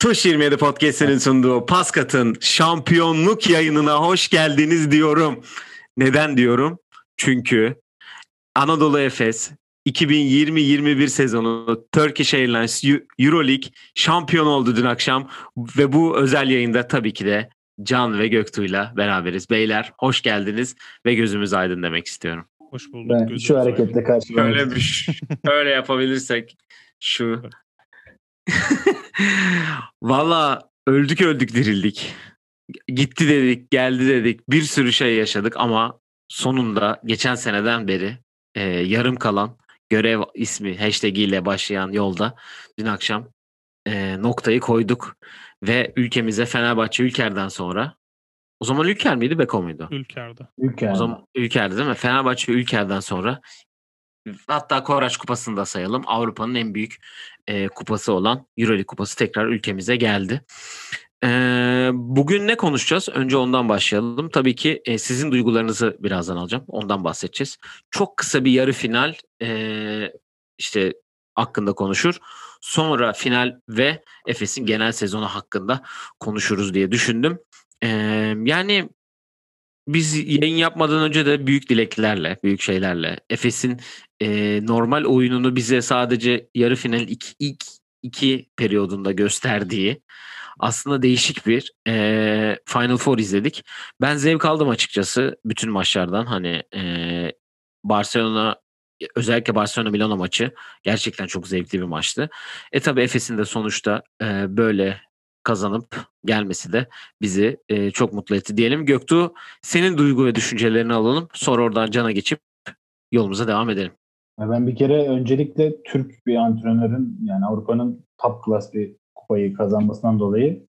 Tuş 27 Podcast'inin sunduğu Paskat'ın şampiyonluk yayınına hoş geldiniz diyorum. Neden diyorum? Çünkü Anadolu Efes 2020-21 sezonu Turkish Airlines Euroleague şampiyon oldu dün akşam ve bu özel yayında tabii ki de Can ve Göktuğ'yla beraberiz. Beyler hoş geldiniz ve gözümüz aydın demek istiyorum. Hoş bulduk. Ben şu hareketle karşılamak Öyle bir öyle yapabilirsek şu Valla öldük öldük dirildik. Gitti dedik, geldi dedik. Bir sürü şey yaşadık ama sonunda geçen seneden beri e, yarım kalan görev ismi hashtag ile başlayan yolda dün akşam e, noktayı koyduk ve ülkemize Fenerbahçe Ülker'den sonra o zaman Ülker miydi Beko muydu? Ülker'de. Ülker. O zaman Ülker'de değil mi? Fenerbahçe Ülker'den sonra hatta Koraç Kupası'nı da sayalım. Avrupa'nın en büyük e, kupası olan Euroleague Kupası tekrar ülkemize geldi. E, bugün ne konuşacağız? Önce ondan başlayalım. Tabii ki e, sizin duygularınızı birazdan alacağım. Ondan bahsedeceğiz. Çok kısa bir yarı final e, işte hakkında konuşur. Sonra final ve Efes'in genel sezonu hakkında konuşuruz diye düşündüm. E, yani biz yayın yapmadan önce de büyük dileklerle, büyük şeylerle Efes'in e, normal oyununu bize sadece yarı final ilk, ilk iki periyodunda gösterdiği aslında değişik bir e, Final Four izledik. Ben zevk aldım açıkçası bütün maçlardan. Hani e, Barcelona özellikle Barcelona Milano maçı gerçekten çok zevkli bir maçtı. E tabi Efes'in de sonuçta e, böyle kazanıp gelmesi de bizi e, çok mutlu etti diyelim. Göktuğ senin duygu ve düşüncelerini alalım. Sonra oradan Can'a geçip yolumuza devam edelim. Ben bir kere öncelikle Türk bir antrenörün yani Avrupa'nın top class bir kupayı kazanmasından dolayı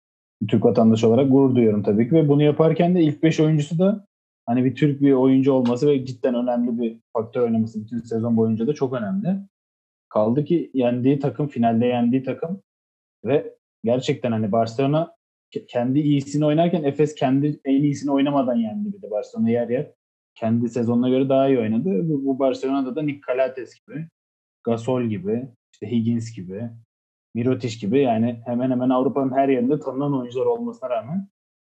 Türk vatandaşı olarak gurur duyuyorum tabii ki ve bunu yaparken de ilk 5 oyuncusu da hani bir Türk bir oyuncu olması ve cidden önemli bir faktör oynaması bütün sezon boyunca da çok önemli. Kaldı ki yendiği takım, finalde yendiği takım ve gerçekten hani Barcelona kendi iyisini oynarken Efes kendi en iyisini oynamadan yendi bir de Barcelona yer yer. Kendi sezonuna göre daha iyi oynadı. Bu Barcelona'da da Nick Calates gibi, Gasol gibi, işte Higgins gibi, Mirotic gibi yani hemen hemen Avrupa'nın her yerinde tanınan oyuncular olmasına rağmen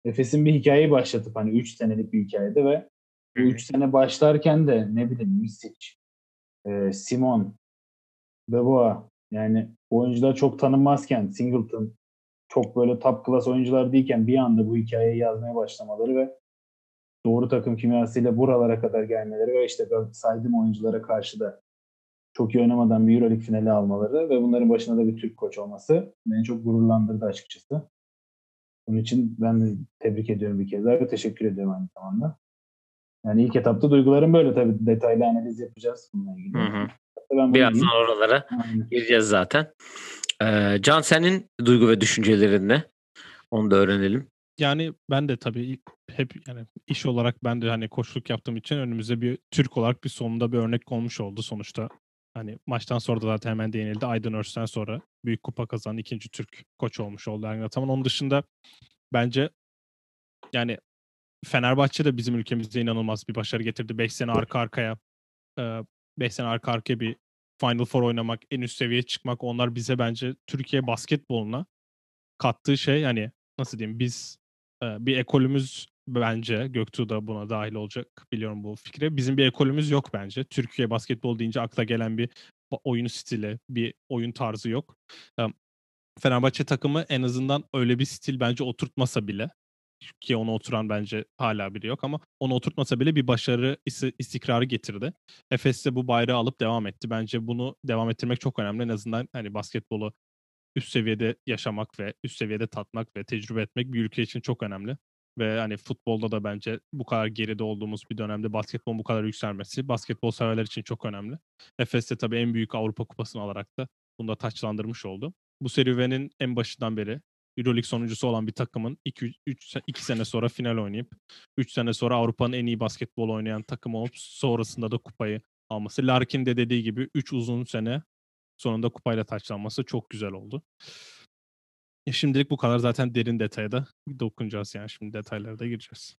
Efes'in bir hikayeyi başlatıp hani 3 senelik bir hikayede ve bu 3 sene başlarken de ne bileyim Misic, e, Simon, Beboa yani oyuncular çok tanınmazken Singleton çok böyle top class oyuncular değilken bir anda bu hikayeyi yazmaya başlamaları ve doğru takım kimyasıyla buralara kadar gelmeleri ve işte saydığım oyunculara karşı da çok iyi oynamadan bir Euroleague finali almaları ve bunların başında da bir Türk koç olması beni çok gururlandırdı açıkçası. Bunun için ben de tebrik ediyorum bir kez daha ve teşekkür ediyorum aynı zamanda. Yani ilk etapta duygularım böyle tabii detaylı analiz yapacağız bununla ilgili. Hı hı. Ben Birazdan oralara Aynen. gireceğiz zaten. Ee, Can senin duygu ve düşüncelerin ne? Onu da öğrenelim. Yani ben de tabii hep yani iş olarak ben de hani koçluk yaptığım için önümüze bir Türk olarak bir sonunda bir örnek olmuş oldu sonuçta. Hani maçtan sonra da zaten hemen değinildi. Aydın Örs'ten sonra büyük kupa kazanan ikinci Türk koç olmuş oldu Ergin Ataman. Onun dışında bence yani Fenerbahçe de bizim ülkemizde inanılmaz bir başarı getirdi. 5 sene arka arkaya 5 sene arka arkaya bir Final Four oynamak, en üst seviyeye çıkmak onlar bize bence Türkiye basketboluna kattığı şey hani nasıl diyeyim biz bir ekolümüz bence Göktuğ da buna dahil olacak biliyorum bu fikre. Bizim bir ekolümüz yok bence. Türkiye basketbol deyince akla gelen bir oyun stili, bir oyun tarzı yok. Fenerbahçe takımı en azından öyle bir stil bence oturtmasa bile ki onu oturan bence hala biri yok ama onu oturtmasa bile bir başarı istikrarı getirdi. Efes de bu bayrağı alıp devam etti. Bence bunu devam ettirmek çok önemli. En azından hani basketbolu üst seviyede yaşamak ve üst seviyede tatmak ve tecrübe etmek bir ülke için çok önemli. Ve hani futbolda da bence bu kadar geride olduğumuz bir dönemde basketbolun bu kadar yükselmesi basketbol severler için çok önemli. Efes de tabii en büyük Avrupa kupasını alarak da bunu da taçlandırmış oldu. Bu serüvenin en başından beri Euroleague sonuncusu olan bir takımın 2 sene sonra final oynayıp 3 sene sonra Avrupa'nın en iyi basketbol oynayan takımı olup sonrasında da kupayı alması. Larkin de dediği gibi 3 uzun sene sonunda kupayla taçlanması çok güzel oldu. E şimdilik bu kadar zaten derin detaya da dokunacağız yani şimdi detaylara da gireceğiz.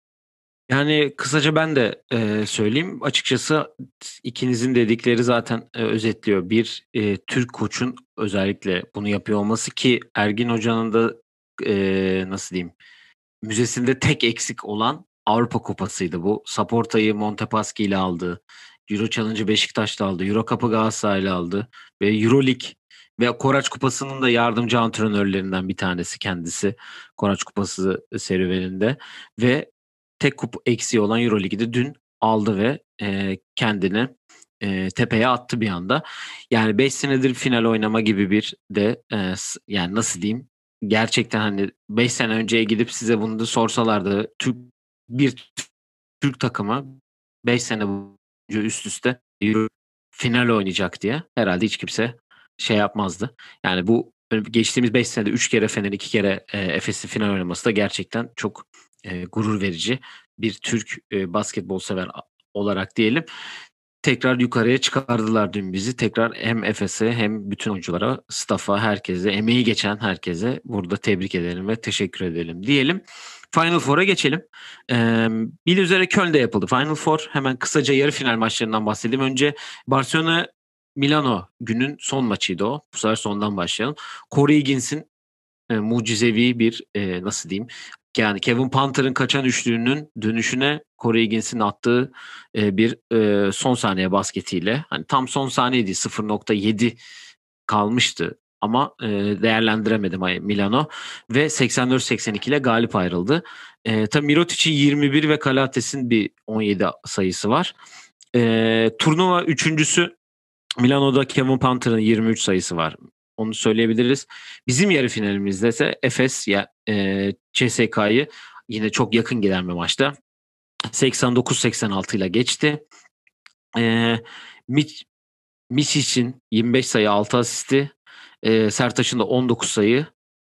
Yani kısaca ben de e, söyleyeyim. Açıkçası ikinizin dedikleri zaten e, özetliyor. Bir, e, Türk koçun özellikle bunu yapıyor olması ki Ergin Hoca'nın da eee, nasıl diyeyim, müzesinde tek eksik olan Avrupa Kupası'ydı bu. Saporta'yı Montepaschi ile aldı. Euro Challenge'ı Beşiktaş'ta aldı. Euro Cup'ı Galatasaray'la aldı. Ve Euroleague ve Koraç Kupası'nın da yardımcı antrenörlerinden bir tanesi kendisi. Koraç Kupası serüveninde. Ve tek kup eksiği olan Euroleague'i de dün aldı ve e, kendini e, tepeye attı bir anda. Yani 5 senedir final oynama gibi bir de e, yani nasıl diyeyim gerçekten hani 5 sene önceye gidip size bunu da sorsalardı Türk bir Türk takımı 5 sene boyunca üst üste final oynayacak diye herhalde hiç kimse şey yapmazdı. Yani bu geçtiğimiz 5 senede 3 kere Fener 2 kere e, Efes'in final oynaması da gerçekten çok e, gurur verici bir Türk e, basketbol sever olarak diyelim. Tekrar yukarıya çıkardılar dün bizi. Tekrar hem Efes'e hem bütün oyunculara, staff'a, herkese, emeği geçen herkese burada tebrik edelim ve teşekkür edelim diyelim. Final Four'a geçelim. Ee, bir üzere Köln'de yapıldı Final Four. Hemen kısaca yarı final maçlarından bahsedeyim. Önce Barcelona Milano günün son maçıydı o. Bu sefer sondan başlayalım. Corey Higgins'in e, mucizevi bir e, nasıl diyeyim yani Kevin Panther'ın kaçan üçlüğünün dönüşüne Corey Higgins'in attığı e, bir e, son saniye basketiyle hani tam son saniyeydi 0.7 kalmıştı ama e, değerlendiremedim Milano ve 84-82 ile galip ayrıldı. E, tabii Mirotic'in 21 ve Kalates'in bir 17 sayısı var. E, turnuva üçüncüsü Milano'da Kevin Panther'ın 23 sayısı var. Onu söyleyebiliriz. Bizim yarı finalimizde ise Efes ya e, CSK'yı yine çok yakın giden bir maçta 89-86 ile geçti. E, Mitch, için 25 sayı 6 asisti. E, Sertaç'ın da 19 sayı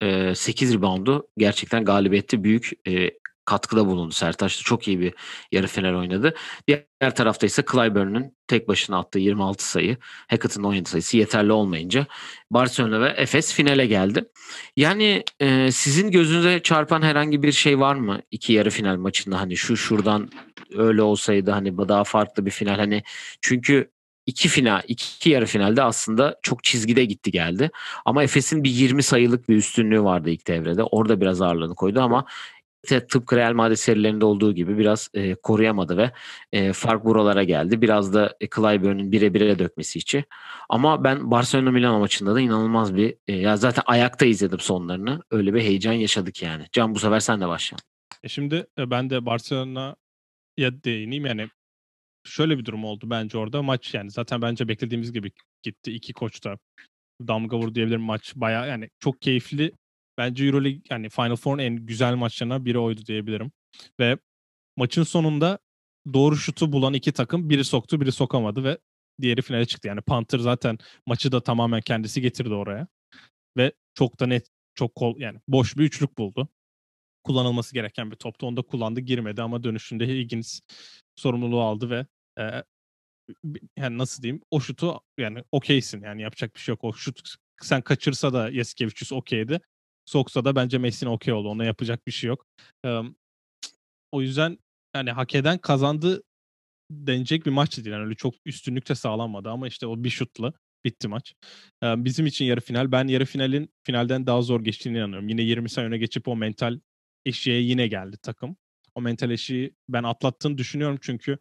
e, 8 reboundu gerçekten galibiyette büyük katkıda bulundu. Sertaç da çok iyi bir yarı final oynadı. Diğer tarafta ise Clyburn'un tek başına attığı 26 sayı, Hackett'ın 17 sayısı yeterli olmayınca Barcelona ve Efes finale geldi. Yani e, sizin gözünüze çarpan herhangi bir şey var mı iki yarı final maçında hani şu şuradan öyle olsaydı hani daha farklı bir final hani çünkü iki final, iki yarı finalde aslında çok çizgide gitti geldi. Ama Efes'in bir 20 sayılık bir üstünlüğü vardı ilk devrede. Orada biraz ağırlığını koydu ama tıpkı Real Madrid serilerinde olduğu gibi biraz e, koruyamadı ve e, fark buralara geldi. Biraz da e, Clyburn'un bire bire dökmesi için. Ama ben Barcelona Milan maçında da inanılmaz bir e, ya zaten ayakta izledim sonlarını. Öyle bir heyecan yaşadık yani. Can bu sefer sen de başla. E şimdi e, ben de Barcelona'ya değineyim yani şöyle bir durum oldu bence orada maç yani zaten bence beklediğimiz gibi gitti iki koç da damga vur diyebilirim maç baya yani çok keyifli Bence EuroLeague yani Final Four'un en güzel maçlarına biri oydu diyebilirim. Ve maçın sonunda doğru şutu bulan iki takım biri soktu biri sokamadı ve diğeri finale çıktı. Yani Panther zaten maçı da tamamen kendisi getirdi oraya. Ve çok da net çok kol yani boş bir üçlük buldu. Kullanılması gereken bir toptu. Onu da kullandı girmedi ama dönüşünde Higgins sorumluluğu aldı ve e, yani nasıl diyeyim o şutu yani okeysin yani yapacak bir şey yok. O şut sen kaçırsa da Yasikevicius okeydi soksa da bence Messi'nin okey oldu. Ona yapacak bir şey yok. O yüzden yani hak eden kazandı denecek bir maç değil. Yani öyle çok üstünlük de sağlanmadı ama işte o bir şutla bitti maç. Bizim için yarı final. Ben yarı finalin finalden daha zor geçtiğine inanıyorum. Yine 20 sayı öne geçip o mental eşiğe yine geldi takım. O mental eşiği ben atlattığını düşünüyorum çünkü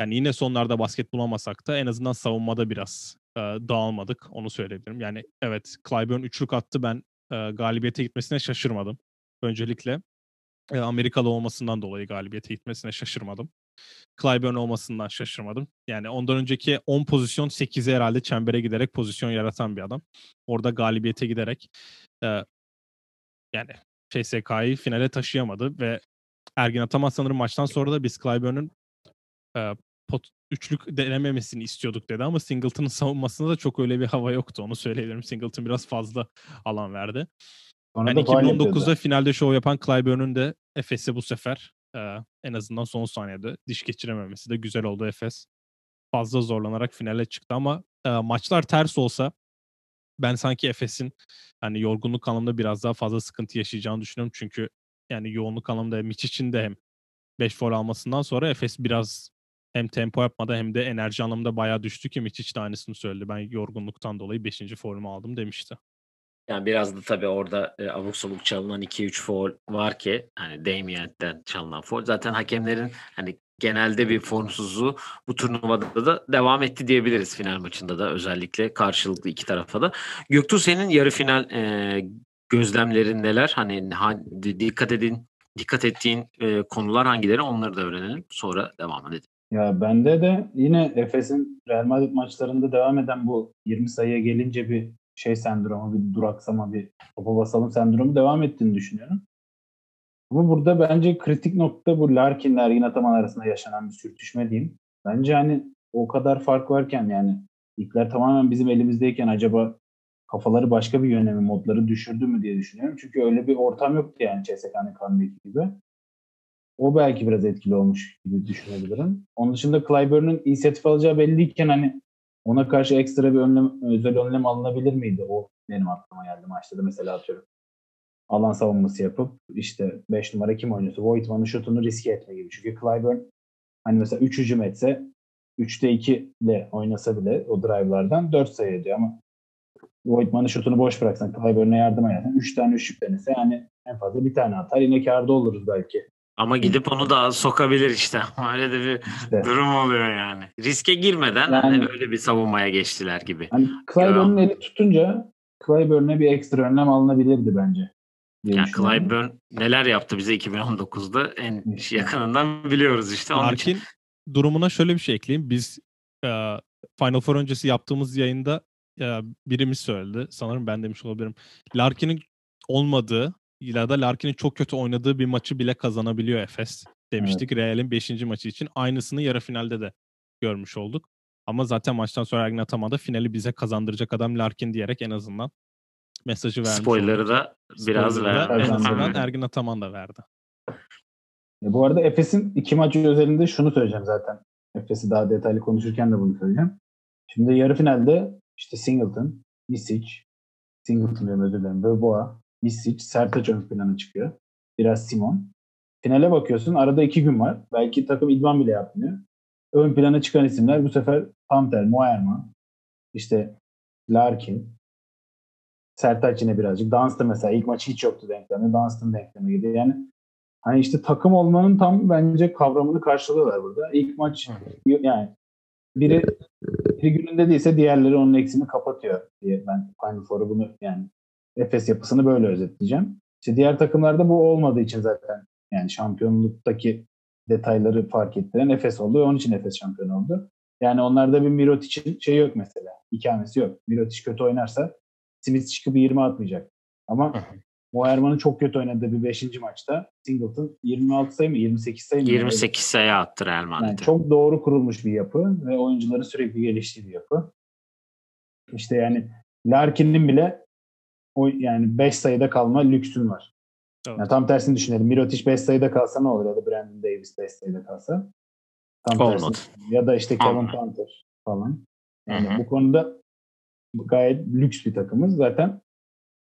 yani yine sonlarda basket bulamasak da en azından savunmada biraz e, dağılmadık. Onu söyleyebilirim. Yani evet Clyburn üçlük attı. Ben e, galibiyete gitmesine şaşırmadım. Öncelikle e, Amerikalı olmasından dolayı galibiyete gitmesine şaşırmadım. Clyburn olmasından şaşırmadım. Yani ondan önceki 10 pozisyon 8'e herhalde çembere giderek pozisyon yaratan bir adam. Orada galibiyete giderek e, yani CSK'yı finale taşıyamadı ve Ergin Ataman sanırım maçtan sonra da biz Clyburn'un e, pot, üçlük denememesini istiyorduk dedi ama Singleton'ın savunmasında da çok öyle bir hava yoktu. Onu söyleyebilirim. Singleton biraz fazla alan verdi. Yani 2019'da finalde show yapan Clyburn'un de Efes'e bu sefer e, en azından son saniyede diş geçirememesi de güzel oldu Efes. Fazla zorlanarak finale çıktı ama e, maçlar ters olsa ben sanki Efes'in hani yorgunluk anlamında biraz daha fazla sıkıntı yaşayacağını düşünüyorum. Çünkü yani yoğunluk anlamında Mitch için de hem 5 foul almasından sonra Efes biraz hem tempo yapmadı hem de enerji anlamında bayağı düştü ki Miçic de aynısını söyledi. Ben yorgunluktan dolayı 5. formu aldım demişti. Yani biraz da tabii orada e, abuk sabuk çalınan 2-3 foul var ki hani Damien'den çalınan foul. Zaten hakemlerin hani genelde bir formsuzluğu bu turnuvada da devam etti diyebiliriz final maçında da özellikle karşılıklı iki tarafa da. Göktuğ senin yarı final e, gözlemlerin neler? Hani ha, dikkat edin dikkat ettiğin e, konular hangileri onları da öğrenelim. Sonra devam edelim. Ya bende de yine Efes'in Real Madrid maçlarında devam eden bu 20 sayıya gelince bir şey sendromu, bir duraksama, bir topa basalım sendromu devam ettiğini düşünüyorum. Ama burada bence kritik nokta bu Larkin ile Ergin Ataman arasında yaşanan bir sürtüşme diyeyim. Bence hani o kadar fark varken yani ilkler tamamen bizim elimizdeyken acaba kafaları başka bir yöne mi, modları düşürdü mü diye düşünüyorum. Çünkü öyle bir ortam yoktu yani CSK'nın kanındaki gibi. O belki biraz etkili olmuş gibi düşünebilirim. Onun dışında Clyburn'un inisiyatif alacağı belliyken hani ona karşı ekstra bir önlem, özel önlem alınabilir miydi? O benim aklıma geldi maçta da mesela atıyorum. Alan savunması yapıp işte 5 numara kim oynuyorsa Voigtman'ın şutunu riske etme gibi. Çünkü Clyburn hani mesela 3 hücum etse 3'te 2 ile oynasa bile o drive'lardan 4 sayı ediyor ama Voigtman'ın şutunu boş bıraksan Clyburn'a yardım edersen 3 tane üçlük denese yani en fazla bir tane atar. Yine karda oluruz belki. Ama gidip onu da sokabilir işte. Öyle de bir işte. durum oluyor yani. Riske girmeden yani, hani öyle bir savunmaya geçtiler gibi. Hani Clyburn'un eli tutunca Clyburn'e bir ekstra önlem alınabilirdi bence. Yani Clyburn neler yaptı bize 2019'da en işte. yakınından biliyoruz işte. Onun Larkin için... durumuna şöyle bir şey ekleyeyim. Biz e, Final Four öncesi yaptığımız yayında e, birimiz söyledi. Sanırım ben demiş olabilirim. Larkin'in olmadığı ya da Larkin'in çok kötü oynadığı bir maçı bile kazanabiliyor Efes demiştik. Evet. Real'in 5. maçı için. Aynısını yarı finalde de görmüş olduk. Ama zaten maçtan sonra Ergin Ataman finali bize kazandıracak adam Larkin diyerek en azından mesajı vermiş. Spoiler'ı da biraz verdi. En azından Ergin Ataman da verdi. E, bu arada Efes'in iki maçı özelinde şunu söyleyeceğim zaten. Efes'i daha detaylı konuşurken de bunu söyleyeceğim. Şimdi yarı finalde işte Singleton, Misic, Singleton diyorum özür dilerim, Boboa, Misic, Sertaç ön plana çıkıyor. Biraz Simon. Finale bakıyorsun arada iki gün var. Belki takım idman bile yapmıyor. Ön plana çıkan isimler bu sefer Pamter, Moerman, işte Larkin, Sertaç yine birazcık. Dunstan mesela ilk maç hiç yoktu denklemde. Dunstan denkleme girdi. Yani hani işte takım olmanın tam bence kavramını karşılıyorlar burada. İlk maç yani biri, biri gününde değilse diğerleri onun eksini kapatıyor diye ben Final Four'u bunu yani Efes yapısını böyle özetleyeceğim. İşte diğer takımlarda bu olmadığı için zaten yani şampiyonluktaki detayları fark ettiren Efes oldu. Onun için Efes şampiyon oldu. Yani onlarda bir Mirot için şey yok mesela. İkamesi yok. Mirot kötü oynarsa Smith çıkıp 20 atmayacak. Ama Moerman'ın çok kötü oynadığı bir 5. maçta Singleton 26 sayı mı 28 sayı mı? 28 sayı attı Real Madrid'e. Yani çok doğru kurulmuş bir yapı ve oyuncuların sürekli geliştiği bir yapı. İşte yani Larkin'in bile o yani 5 sayıda kalma lüksün var. Evet. Yani tam tersini düşünelim. Mirotic 5 sayıda kalsa ne olur ya da Brandon Davis 5 sayıda kalsa. Tam Olmadı. Tersini. Ya da işte Kevin Panther falan. Yani Hı-hı. bu konuda gayet lüks bir takımız. Zaten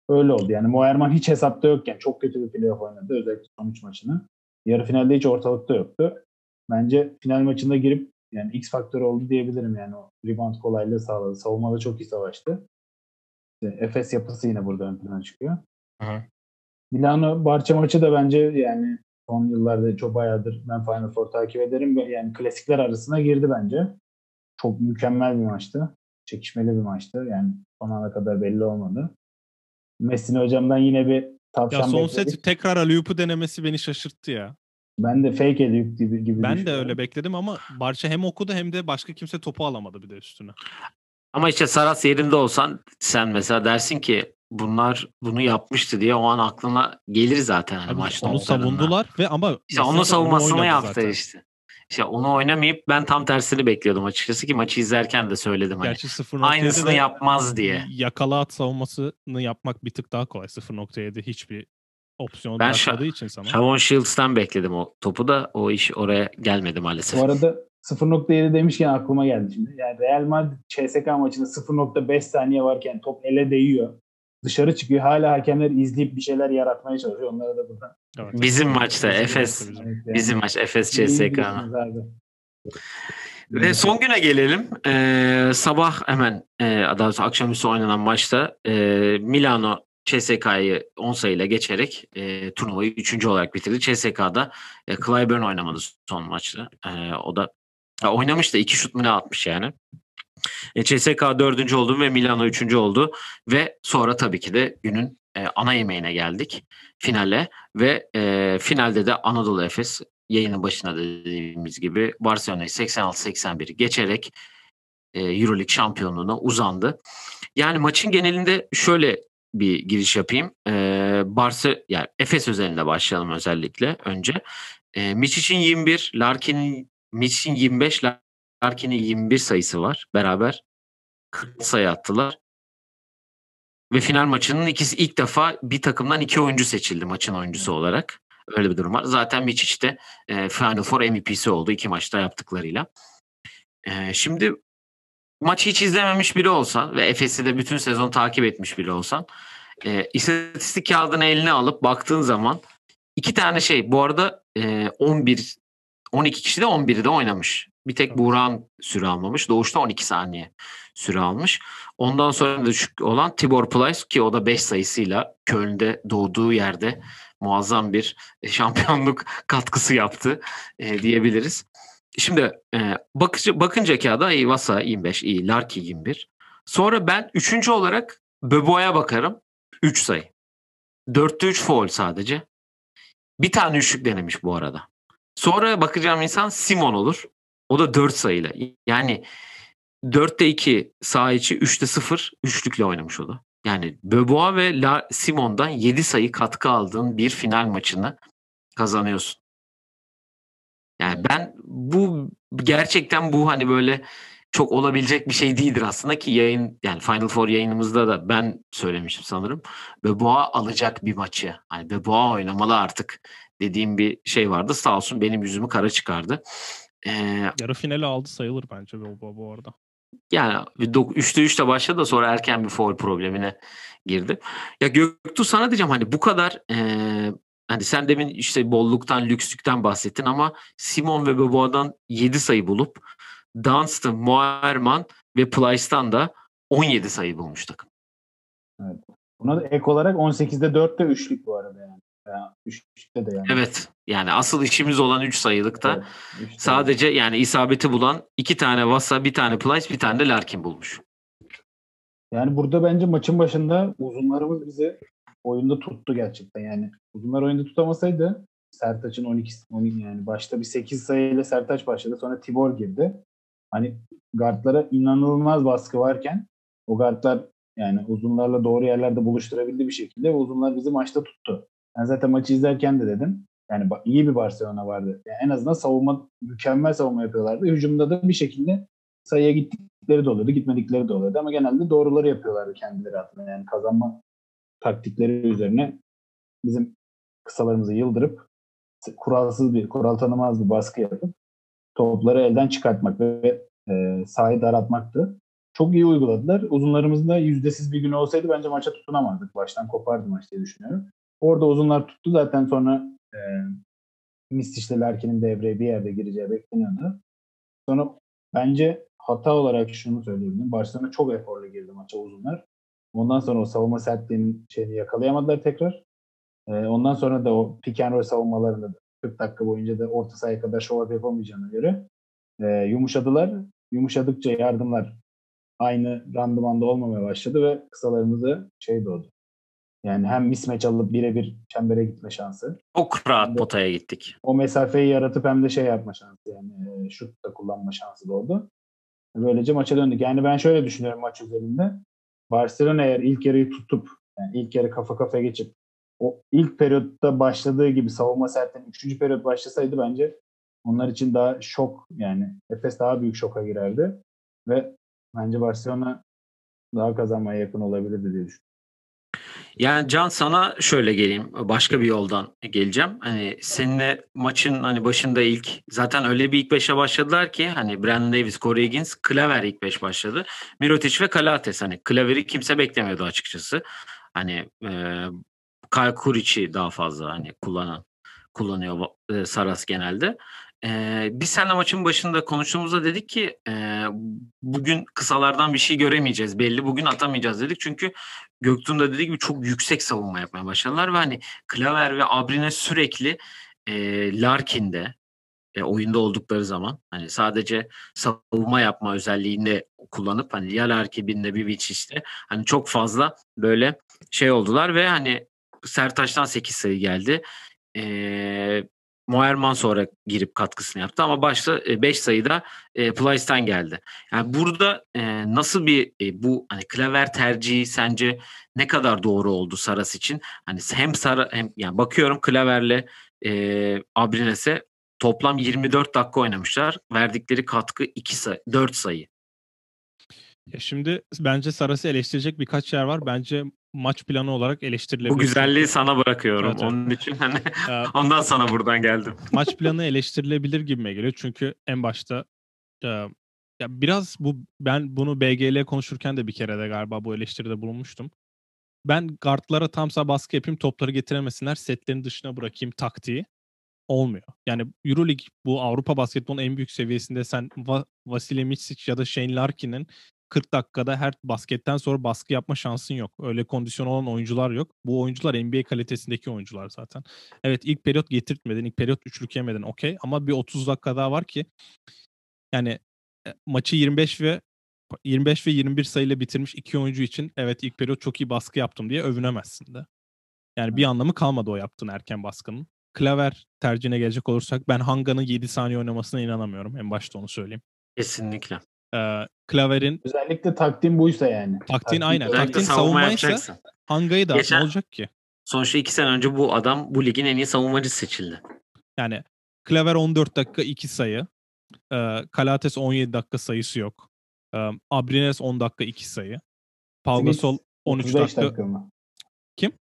öyle oldu. Yani Moerman hiç hesapta yokken çok kötü bir playoff oynadı. Özellikle son 3 maçını. Yarı finalde hiç ortalıkta yoktu. Bence final maçında girip yani X faktörü oldu diyebilirim yani o rebound kolaylığı sağladı. Savunmada çok iyi savaştı. İşte Efes yapısı yine burada ön plana çıkıyor. Hı. Milano Barça maçı da bence yani son yıllarda çok bayağıdır ben Final Four takip ederim. Yani klasikler arasına girdi bence. Çok mükemmel bir maçtı çekişmeli bir maçtı. Yani son ana kadar belli olmadı. Messina hocamdan yine bir tavşan Ya son bekledik. set tekrar Aliyup'u denemesi beni şaşırttı ya. Ben de fake Aliyup gibi, gibi Ben de öyle bekledim ama Barça hem okudu hem de başka kimse topu alamadı bir de üstüne. Ama işte Saras yerinde olsan sen mesela dersin ki bunlar bunu yapmıştı diye o an aklına gelir zaten hani maçta. Onu savundular ve ama işte onun savunmasını yaptı zaten. işte. İşte onu oynamayıp ben tam tersini bekliyordum açıkçası ki maçı izlerken de söyledim. Hani, Gerçi 0.7'de aynısını yapmaz diye. Yakala at savunmasını yapmak bir tık daha kolay. 0.7 hiçbir opsiyon ben bırakmadığı için sana. Shavon Shields'tan bekledim o topu da o iş oraya gelmedi maalesef. Bu arada 0.7 demişken aklıma geldi şimdi. Yani Real Madrid CSK maçında 0.5 saniye varken top ele değiyor dışarı çıkıyor. Hala hakemler izleyip bir şeyler yaratmaya çalışıyor. Onlara da buradan. Evet. Bizim maçta Efes evet, yani. bizim maç Efes CSK. Ve son güne gelelim. Ee, sabah hemen e, daha akşamüstü oynanan maçta e, Milano CSK'yı 10 sayıyla geçerek e, turnuvayı 3. olarak bitirdi. CSK'da e, Clyburn oynamadı son maçta. E, o da ya oynamış da iki şut mu ne atmış yani. E, CSK dördüncü oldu ve Milano üçüncü oldu. Ve sonra tabii ki de günün e, ana yemeğine geldik. Finale ve e, finalde de Anadolu Efes yayının başına dediğimiz gibi Barcelona'yı 86-81 geçerek e, Euroleague şampiyonluğuna uzandı. Yani maçın genelinde şöyle bir giriş yapayım. E, Barça yani Efes özelinde başlayalım özellikle önce. E, Miçic'in 21, Larkin'in Miçic'in 25, Larkin'in 21 sayısı var. Beraber 40 sayı attılar. Ve final maçının ikisi ilk defa bir takımdan iki oyuncu seçildi maçın oyuncusu olarak. Öyle bir durum var. Zaten Miçic de e, Final Four MVP'si oldu iki maçta yaptıklarıyla. E, şimdi maçı hiç izlememiş biri olsan ve Efes'i de bütün sezon takip etmiş biri olsan e, istatistik kağıdını eline alıp baktığın zaman iki tane şey bu arada e, 11 12 kişi de 11'i de oynamış. Bir tek Buğra'nın süre almamış. Doğuşta 12 saniye süre almış. Ondan sonra düşük olan Tibor Plyce ki o da 5 sayısıyla Köln'de doğduğu yerde muazzam bir şampiyonluk katkısı yaptı e, diyebiliriz. Şimdi e, bakıcı, bakınca kağıda iyi Vasa 25, iyi Larki 21. Sonra ben üçüncü olarak Böbo'ya bakarım. 3 sayı. 4'te 3 foul sadece. Bir tane üçlük denemiş bu arada. Sonra bakacağım insan Simon olur. O da 4 sayıyla. Yani 4'te 2 sağ içi 3'te 0 üçlükle oynamış o da. Yani Böboa ve La Simon'dan 7 sayı katkı aldığın bir final maçını kazanıyorsun. Yani ben bu gerçekten bu hani böyle çok olabilecek bir şey değildir aslında ki yayın yani Final Four yayınımızda da ben söylemiştim sanırım. Böboa alacak bir maçı. Hani Böboa oynamalı artık dediğim bir şey vardı. Sağ olsun benim yüzümü kara çıkardı. Ee, Yarı finali aldı sayılır bence Böboa bu arada. Yani 3'te 3'te başladı da sonra erken bir foul problemine girdi. Ya Göktuğ sana diyeceğim hani bu kadar e, hani sen demin işte bolluktan, lükslükten bahsettin ama Simon ve Beboa'dan 7 sayı bulup Dunstan, Moerman ve Plyce'dan da 17 sayı bulmuş takım. Evet. Buna da ek olarak 18'de 4'te 3'lük bu arada yani. 3'te de yani. Evet. Yani asıl işimiz olan 3 sayılıkta evet, sadece yani isabeti bulan iki tane Vasa, bir tane Plyce, bir tane de Larkin bulmuş. Yani burada bence maçın başında uzunlarımız bizi oyunda tuttu gerçekten. Yani uzunlar oyunda tutamasaydı Sertaç'ın 12, 12 yani başta bir 8 sayıyla Sertaç başladı. Sonra Tibor girdi. Hani guardlara inanılmaz baskı varken o guardlar yani uzunlarla doğru yerlerde buluşturabildi bir şekilde ve uzunlar bizi maçta tuttu. Ben zaten maçı izlerken de dedim. Yani iyi bir Barcelona vardı. Yani en azından savunma mükemmel savunma yapıyorlardı. Hücumda da bir şekilde sayıya gittikleri de oluyordu, gitmedikleri de oluyordu ama genelde doğruları yapıyorlardı kendileri adına. Yani kazanma taktikleri üzerine bizim kısalarımızı yıldırıp kuralsız bir, kural tanımaz bir baskı yapıp topları elden çıkartmak ve e, sahayı daraltmaktı. Çok iyi uyguladılar. Uzunlarımızın da yüzdesiz bir gün olsaydı bence maça tutunamazdık. Baştan kopardı maç diye düşünüyorum. Orada uzunlar tuttu. Zaten sonra e, Mistiş'le Larkin'in devreye bir yerde gireceği bekleniyordu. Sonra bence hata olarak şunu söyleyebilirim. Barcelona çok eforla girdi maça uzunlar. Ondan sonra o savunma sertliğinin şeyini yakalayamadılar tekrar. E, ondan sonra da o pick and roll savunmalarında 40 dakika boyunca da orta sahaya kadar show yapamayacağına göre e, yumuşadılar. Yumuşadıkça yardımlar aynı randımanda olmamaya başladı ve kısalarımızda şey doğdu. Yani hem mismatch alıp birebir çembere gitme şansı. Çok rahat potaya gittik. O mesafeyi yaratıp hem de şey yapma şansı yani e, şut da kullanma şansı doğdu. Böylece maça döndük. Yani ben şöyle düşünüyorum maç üzerinde. Barcelona eğer ilk yarıyı tutup yani ilk yarı kafa kafaya geçip o ilk periyotta başladığı gibi savunma sertten üçüncü periyot başlasaydı bence onlar için daha şok yani Efes daha büyük şoka girerdi ve bence Barcelona daha kazanmaya yakın olabilirdi diye düşünüyorum. Yani Can sana şöyle geleyim. Başka bir yoldan geleceğim. Hani seninle maçın hani başında ilk zaten öyle bir ilk beşe başladılar ki hani Brandon Davis, Corey Higgins, Klaver ilk beş başladı. Mirotic ve Kalates hani Klaver'i kimse beklemiyordu açıkçası. Hani e, Kyle Kuric'i daha fazla hani kullanan kullanıyor Saras genelde. Ee, biz seninle maçın başında konuştuğumuzda dedik ki e, bugün kısalardan bir şey göremeyeceğiz. Belli bugün atamayacağız dedik. Çünkü Göktuğ'un da dediği gibi çok yüksek savunma yapmaya başladılar ve hani Klaver ve Abrine sürekli e, Larkin'de e, oyunda oldukları zaman hani sadece savunma yapma özelliğinde kullanıp hani ya Larkin'de bir işte hani çok fazla böyle şey oldular ve hani Sertaç'tan 8 sayı geldi. E, Moerman sonra girip katkısını yaptı ama başta 5 e, sayıda e, Plyce'den geldi. Yani burada e, nasıl bir e, bu hani klaver tercihi sence ne kadar doğru oldu Saras için? Hani hem Sara hem yani bakıyorum klaverle e, Abrines'e toplam 24 dakika oynamışlar. Verdikleri katkı 2 sayı, 4 sayı. Ya şimdi bence Saras'ı eleştirecek birkaç yer var. Bence maç planı olarak eleştirilebilir. Bu güzelliği sana bırakıyorum. Evet, evet. Onun için hani ondan sana buradan geldim. Maç planı eleştirilebilir gibime geliyor. Çünkü en başta ya biraz bu ben bunu BGL konuşurken de bir kere de galiba bu eleştiride bulunmuştum. Ben guardlara tam sağ baskı yapayım, topları getiremesinler, setlerin dışına bırakayım taktiği olmuyor. Yani EuroLeague bu Avrupa basketbolunun en büyük seviyesinde sen Va- Vasilij Micic ya da Shane Larkin'in 40 dakikada her basketten sonra baskı yapma şansın yok. Öyle kondisyon olan oyuncular yok. Bu oyuncular NBA kalitesindeki oyuncular zaten. Evet ilk periyot getirtmedin, ilk periyot üçlük yemedin okey ama bir 30 dakika daha var ki yani e, maçı 25 ve 25 ve 21 sayıyla bitirmiş iki oyuncu için evet ilk periyot çok iyi baskı yaptım diye övünemezsin de. Yani bir anlamı kalmadı o yaptığın erken baskının. Klaver tercihine gelecek olursak ben Hanga'nın 7 saniye oynamasına inanamıyorum. En başta onu söyleyeyim. Kesinlikle. Ee, Klaver'in özellikle taktiğin buysa yani. Taktiğin, aynen. Taktiğin savunmaysa Hanga'yı da Geçen, olacak ki? Sonuçta 2 sene önce bu adam bu ligin en iyi savunmacısı seçildi. Yani Klaver 14 dakika 2 sayı. Ee, Kalates 17 dakika sayısı yok. Ee, Abrines 10 dakika 2 sayı. Pau Gasol 13 dakika. dakika mı? Kim?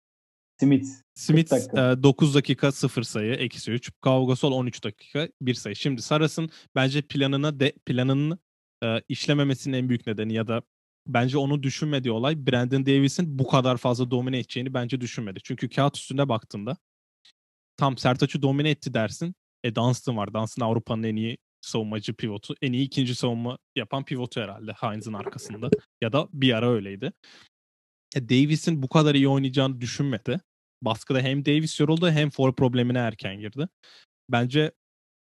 Smith. Smith e, 9 dakika 0 sayı, eksi 3. Pau Gasol 13 dakika 1 sayı. Şimdi Saras'ın bence planına de planının e, işlememesinin en büyük nedeni ya da bence onu düşünmediği olay Brandon Davis'in bu kadar fazla domine edeceğini bence düşünmedi. Çünkü kağıt üstünde baktığında tam Sertaç'ı domine etti dersin. E Dunstan var. Dunstan Avrupa'nın en iyi savunmacı pivotu. En iyi ikinci savunma yapan pivotu herhalde Heinz'in arkasında. Ya da bir ara öyleydi. E Davis'in bu kadar iyi oynayacağını düşünmedi. Baskıda hem Davis yoruldu hem for problemine erken girdi. Bence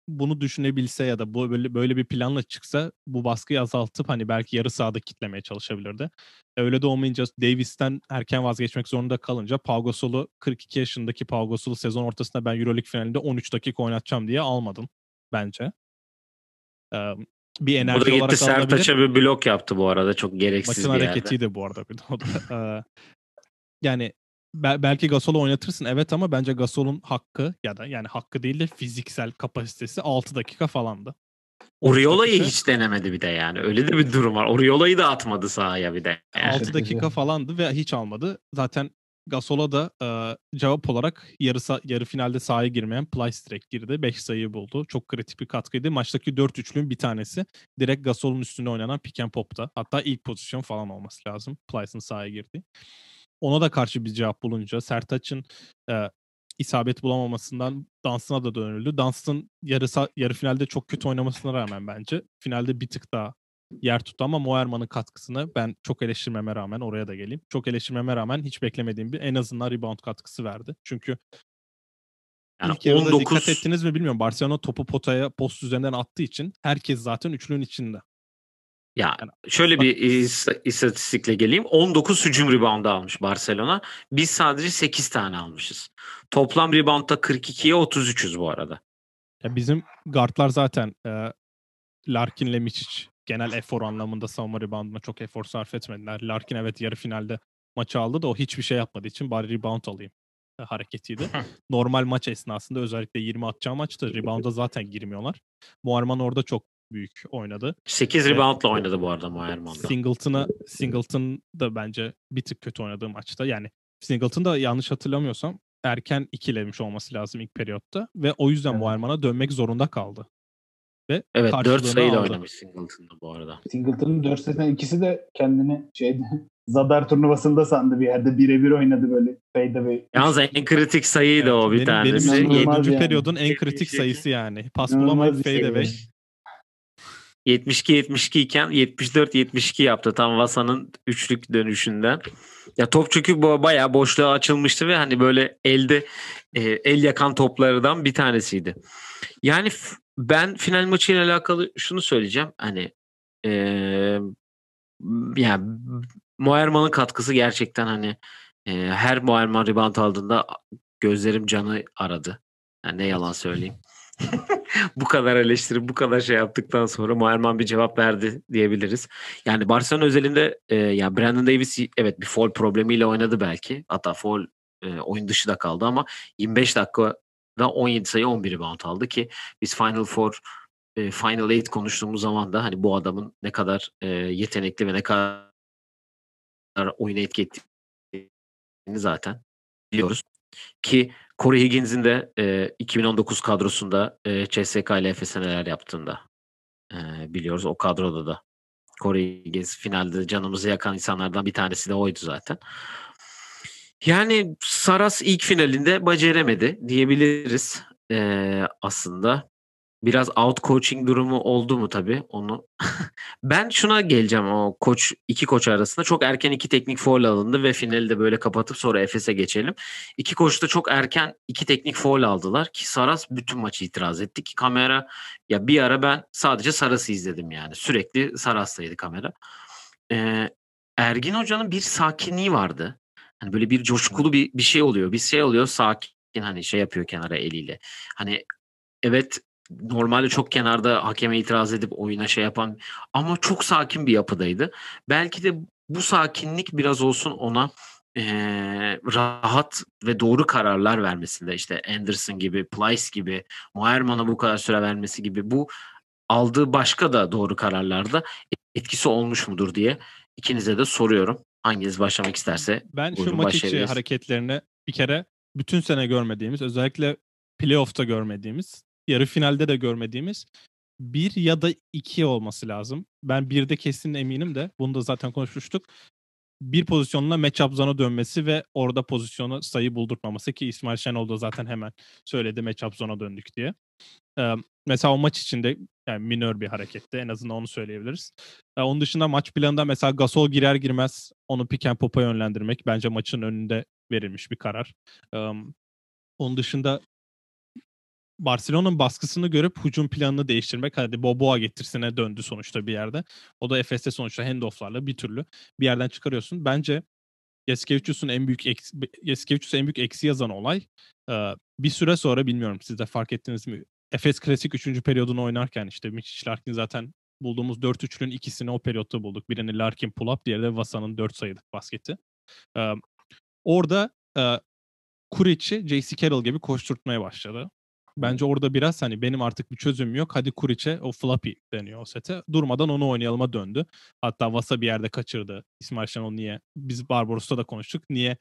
bunu düşünebilse ya da bu böyle böyle bir planla çıksa bu baskıyı azaltıp hani belki yarı sahada kitlemeye çalışabilirdi. Öyle de olmayınca Davis'ten erken vazgeçmek zorunda kalınca Pau Gasol'u 42 yaşındaki Pau Gasol'u sezon ortasında ben EuroLeague finalinde 13 dakika oynatacağım diye almadım bence. Ee, bir enerji bu da gitti Sertaç'a bir blok yaptı bu arada çok gereksiz Maçın bir hareketiydi bu arada. O da, yani belki Gasol'u oynatırsın evet ama bence Gasol'un hakkı ya da yani hakkı değil de fiziksel kapasitesi 6 dakika falandı. Oriola'yı dakika... hiç denemedi bir de yani. Öyle de bir durum var. Oriola'yı da atmadı sahaya bir de. Yani. 6 dakika falandı ve hiç almadı. Zaten Gasol'a da e, cevap olarak yarı, yarı finalde sahaya girmeyen Plyce direkt girdi. 5 sayıyı buldu. Çok kritik bir katkıydı. Maçtaki 4 üçlüğün bir tanesi direkt Gasol'un üstünde oynanan pick and pop'ta. Hatta ilk pozisyon falan olması lazım. Plyce'ın sahaya girdi ona da karşı bir cevap bulunca Sertaç'ın e, isabet bulamamasından Dunstan'a da dönüldü. Dunstan yarı, yarı finalde çok kötü oynamasına rağmen bence finalde bir tık daha yer tuttu ama Moerman'ın katkısını ben çok eleştirmeme rağmen oraya da geleyim. Çok eleştirmeme rağmen hiç beklemediğim bir en azından rebound katkısı verdi. Çünkü yani ilk 19... dikkat ettiniz mi bilmiyorum. Barcelona topu potaya post üzerinden attığı için herkes zaten üçlünün içinde. Ya şöyle bir istatistikle geleyim. 19 hücum reboundu almış Barcelona. Biz sadece 8 tane almışız. Toplam reboundda 42'ye 33'üz bu arada. Ya bizim guardlar zaten e, Larkin'le Miçic genel efor anlamında savunma rebounduna çok efor sarf etmediler. Larkin evet yarı finalde maçı aldı da o hiçbir şey yapmadığı için bari rebound alayım e, hareketiydi. Normal maç esnasında özellikle 20 atacağı maçta rebound'a zaten girmiyorlar. Muharman orada çok büyük oynadı. 8 reboundla oynadı bu arada Moerman'da. Singleton'a Singleton da bence bir tık kötü oynadığı maçta. Yani Singleton da yanlış hatırlamıyorsam erken ikilemiş olması lazım ilk periyotta ve o yüzden evet. Moerman'a dönmek zorunda kaldı. Ve Evet 4 karşılığını sayıyla aldı. oynamış Singleton'da bu arada. Singleton'ın 4 setinden ikisi de kendini şeyde Zadar turnuvasında sandı bir yerde birebir oynadı böyle fadeaway. Yalnız en kritik sayıydı o bir benim, tanesi. Benim için İnanılmaz 4. yani. periyodun en kritik 72. sayısı yani. Pas İnanılmaz bulamayıp bir fade sayı. away. 72-72 iken 74-72 yaptı tam Vasa'nın üçlük dönüşünden. Ya top çünkü bayağı boşluğa açılmıştı ve hani böyle elde e, el yakan toplardan bir tanesiydi. Yani ben final maçıyla alakalı şunu söyleyeceğim. Hani e, yani Moerman'ın katkısı gerçekten hani e, her Moerman rebound aldığında gözlerim canı aradı. Yani ne yalan söyleyeyim. Bu kadar eleştiri, bu kadar şey yaptıktan sonra Moerman bir cevap verdi diyebiliriz. Yani Barcelona özelinde e, yani Brandon Davis evet bir foul problemiyle oynadı belki. Hatta foul e, oyun dışı da kaldı ama 25 dakikada 17 sayı 11 rebound aldı ki biz Final Four e, Final Eight konuştuğumuz zaman da hani bu adamın ne kadar e, yetenekli ve ne kadar oyuna etki ettiğini zaten biliyoruz. Ki Corey Higgins'in de e, 2019 kadrosunda e, CSK ile Efes'e neler yaptığında e, biliyoruz. O kadroda da Corey Higgins finalde canımızı yakan insanlardan bir tanesi de oydu zaten. Yani Saras ilk finalinde beceremedi diyebiliriz e, aslında. Biraz out coaching durumu oldu mu tabii onu. ben şuna geleceğim o koç iki koç arasında çok erken iki teknik foul alındı ve finali de böyle kapatıp sonra Efes'e geçelim. İki koç da çok erken iki teknik foul aldılar ki Saras bütün maçı itiraz etti ki kamera ya bir ara ben sadece Saras'ı izledim yani sürekli Saras'taydı kamera. Ee, Ergin Hoca'nın bir sakinliği vardı. Hani böyle bir coşkulu bir bir şey oluyor. Bir şey oluyor sakin hani şey yapıyor kenara eliyle. Hani evet normalde çok kenarda hakeme itiraz edip oyuna şey yapan ama çok sakin bir yapıdaydı. Belki de bu sakinlik biraz olsun ona eee, rahat ve doğru kararlar vermesinde işte Anderson gibi, Plyce gibi, Moerman'a bu kadar süre vermesi gibi bu aldığı başka da doğru kararlarda etkisi olmuş mudur diye ikinize de soruyorum. Hanginiz başlamak isterse Ben şu maç içi hareketlerini bir kere bütün sene görmediğimiz, özellikle playoff'ta görmediğimiz, yarı finalde de görmediğimiz bir ya da iki olması lazım. Ben birde kesin eminim de bunu da zaten konuşmuştuk. Bir pozisyonla matchup zona dönmesi ve orada pozisyonu sayı buldurtmaması ki İsmail Şenol da zaten hemen söyledi matchup zona döndük diye. Ee, mesela o maç içinde yani minör bir hareketti. En azından onu söyleyebiliriz. Ee, onun dışında maç planında mesela Gasol girer girmez onu pick and pop'a yönlendirmek bence maçın önünde verilmiş bir karar. Ee, onun dışında Barcelona'nın baskısını görüp hücum planını değiştirmek. Hadi Boboa getirsine döndü sonuçta bir yerde. O da Efes'te sonuçta handoff'larla bir türlü bir yerden çıkarıyorsun. Bence Yaskevicius'un en büyük eksi, en büyük eksi yazan olay e, bir süre sonra bilmiyorum siz de fark ettiniz mi? Efes Klasik 3. periyodunu oynarken işte Mitch Larkin zaten bulduğumuz 4 üçlünün ikisini o periyotta bulduk. Birini Larkin pull-up, diğeri de Vasa'nın 4 sayılık basketi. E, orada e, J.C. Carroll gibi koşturtmaya başladı. Bence orada biraz hani benim artık bir çözümüm yok. Hadi Kuric'e o floppy deniyor o sete. Durmadan onu oynayalıma döndü. Hatta Vasa bir yerde kaçırdı. İsmail Şenol niye? Biz Barbaros'ta da konuştuk. Niye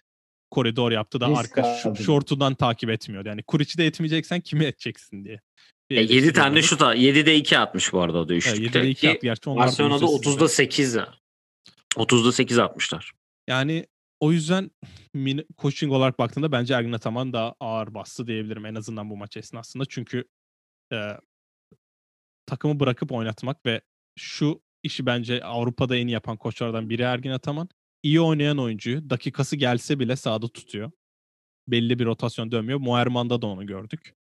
koridor yaptı da Risk arka aldı. şortundan takip etmiyordu. Yani Kuric'i de etmeyeceksen kimi edeceksin diye. E, 7 eleştiri tane oldu. şut 7'de 2 atmış bu arada o da Evet, üçlükte. 7'de 2 Ki attı. Gerçi onlar da Barcelona'da yüzdesizdi. 30'da 8 30'da 8 atmışlar. Yani o yüzden min- coaching olarak baktığında bence Ergin Ataman daha ağır bastı diyebilirim en azından bu maç esnasında. Çünkü e, takımı bırakıp oynatmak ve şu işi bence Avrupa'da en iyi yapan koçlardan biri Ergin Ataman. İyi oynayan oyuncuyu dakikası gelse bile sahada tutuyor. Belli bir rotasyon dönmüyor. Moerman'da da onu gördük.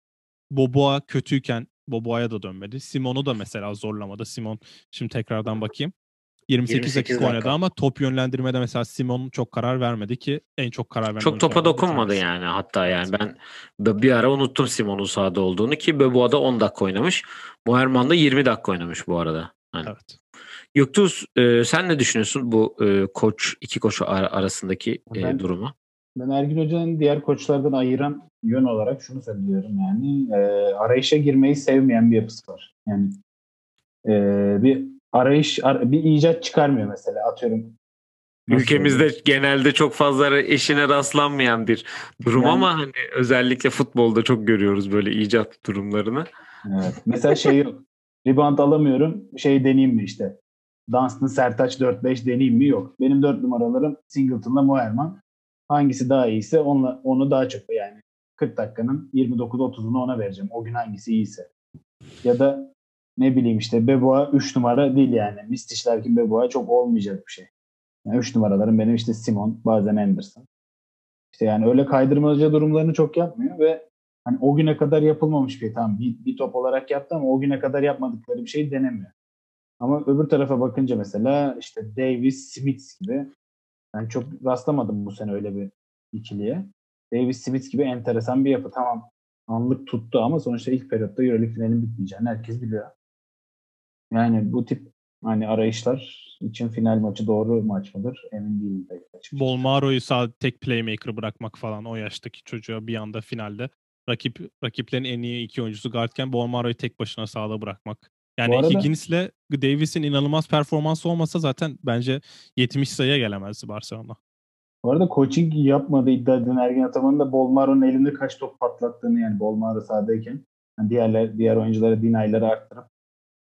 Boboa kötüyken Boboa'ya da dönmedi. Simon'u da mesela zorlamadı. Simon şimdi tekrardan bakayım. 28, 28 dakika oynadı ama top yönlendirmede mesela Simon çok karar vermedi ki en çok karar veren Çok topa dokunmadı yani hatta yani ben bir ara unuttum Simon'un sahada olduğunu ki Beboa'da 10 dakika oynamış. Moerman da 20 dakika oynamış bu arada. Hani. Evet. Göktuğ e, sen ne düşünüyorsun bu e, koç iki koç ar- arasındaki e, Ben- durumu? Ben Ergin Hoca'nın diğer koçlardan ayıran yön olarak şunu söylüyorum yani e, arayışa girmeyi sevmeyen bir yapısı var. Yani e, bir arayış, ar- bir icat çıkarmıyor mesela atıyorum. nasıl Ülkemizde söyleyeyim? genelde çok fazla eşine rastlanmayan bir durum Yani- ama hani özellikle futbolda çok görüyoruz böyle icat durumlarını. Evet. Mesela şey yok. Rebound alamıyorum. Şey deneyeyim mi işte. Dunstan Sertaç 4-5 deneyeyim mi? Yok. Benim 4 numaralarım Singleton'la Moerman. Hangisi daha iyiyse onunla, onu daha çok yani 40 dakikanın 29-30'unu ona vereceğim. O gün hangisi iyiyse. Ya da ne bileyim işte Beboa 3 numara değil yani. Mistişlerkin Beboa çok olmayacak bir şey. Yani 3 numaralarım benim işte Simon bazen Anderson. İşte yani öyle kaydırmaca durumlarını çok yapmıyor ve hani o güne kadar yapılmamış bir tamam bir, bir top olarak yaptı ama o güne kadar yapmadıkları bir şey denemiyor. Ama öbür tarafa bakınca mesela işte Davis, Smith gibi ben çok rastlamadım bu sene öyle bir ikiliye. Davis, Smith gibi enteresan bir yapı. Tamam anlık tuttu ama sonuçta ilk periyotta Euroleague finalin bitmeyeceğini herkes biliyor. Yani bu tip hani arayışlar için final maçı doğru maç mıdır emin değilim. Pek Bolmaro'yu sağ tek playmaker bırakmak falan o yaştaki çocuğa bir anda finalde rakip rakiplerin en iyi iki oyuncusu guardken Bolmaro'yu tek başına sahada bırakmak. Yani arada, Higgins'le Davis'in inanılmaz performansı olmasa zaten bence 70 sayıya gelemezdi Barcelona. Bu arada coaching yapmadı iddia edilen Ergin Ataman'ın da Bolmaro'nun elinde kaç top patlattığını yani Bolmaro sahadayken yani diğerler, diğer oyunculara dinayları arttırıp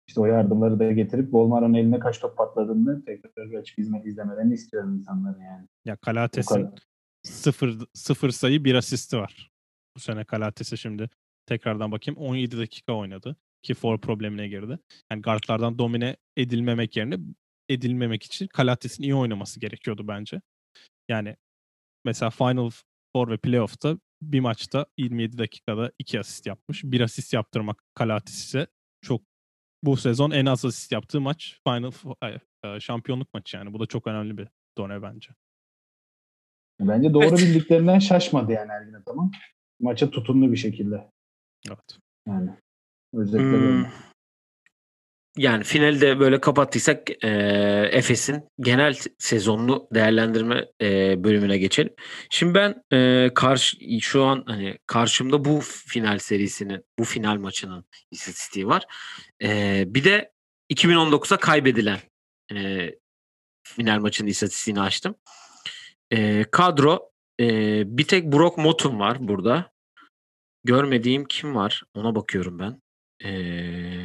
işte o yardımları da getirip Bolmaro'nun elinde kaç top patladığını tekrar açıp hizmet izlemelerini istiyorum insanların yani. Ya Kalates'in sıfır, sıfır sayı bir asisti var. Bu sene Kalates'e şimdi tekrardan bakayım 17 dakika oynadı ki for problemine girdi. Yani guardlardan domine edilmemek yerine edilmemek için Kalates'in iyi oynaması gerekiyordu bence. Yani mesela Final Four ve Playoff'ta bir maçta 27 dakikada 2 asist yapmış. Bir asist yaptırmak Kalatis ise çok bu sezon en az asist yaptığı maç Final e, şampiyonluk maçı yani. Bu da çok önemli bir done bence. Bence doğru evet. bildiklerinden şaşmadı yani Ergin Ataman. Maça tutumlu bir şekilde. Evet. Yani özellikle hmm yani finalde böyle kapattıysak e, Efes'in genel sezonlu değerlendirme e, bölümüne geçelim. Şimdi ben e, karşı şu an hani karşımda bu final serisinin, bu final maçının istatistiği var. E, bir de 2019'a kaybedilen e, final maçının istatistiğini açtım. E, kadro e, bir tek Brock Motun var burada. Görmediğim kim var? Ona bakıyorum ben. Eee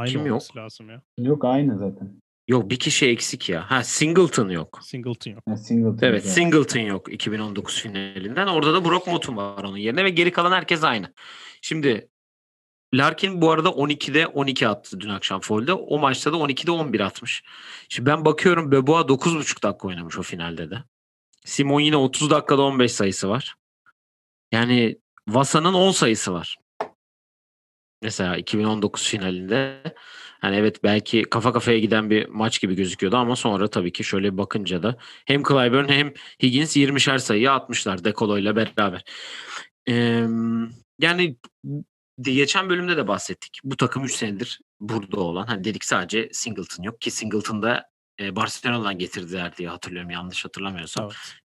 Aynı Kim yok? lazım ya. Yok aynı zaten. Yok bir kişi eksik ya. Ha Singleton yok. Singleton yok. Ha, Singleton evet yani. Singleton yok 2019 finalinden. Orada da Brock Motum var onun yerine ve geri kalan herkes aynı. Şimdi Larkin bu arada 12'de 12 attı dün akşam foul'de. O maçta da 12'de 11 atmış. Şimdi ben bakıyorum Beboa 9.5 dakika oynamış o finalde de. Simon yine 30 dakikada 15 sayısı var. Yani Vasa'nın 10 sayısı var. Mesela 2019 finalinde hani evet belki kafa kafaya giden bir maç gibi gözüküyordu ama sonra tabii ki şöyle bakınca da hem Clyburn hem Higgins 20'şer sayı atmışlar Dekolo ile beraber. Ee, yani geçen bölümde de bahsettik. Bu takım 3 senedir burada olan. Hani dedik sadece Singleton yok ki Singleton'da e, Barcelona'dan getirdiler diye hatırlıyorum yanlış hatırlamıyorsam. Evet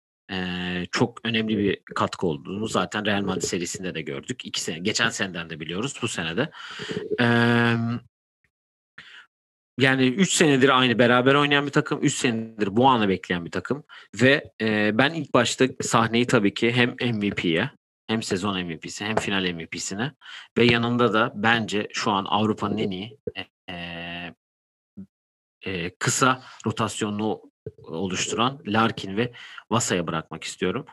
çok önemli bir katkı olduğunu zaten Real Madrid serisinde de gördük. İki sene, geçen seneden de biliyoruz bu senede. Yani 3 senedir aynı beraber oynayan bir takım, 3 senedir bu anı bekleyen bir takım ve ben ilk başta sahneyi tabii ki hem MVP'ye hem sezon MVP'si hem final MVP'sine ve yanında da bence şu an Avrupa'nın en iyi e, e, kısa rotasyonlu oluşturan Larkin ve Vasa'ya bırakmak istiyorum.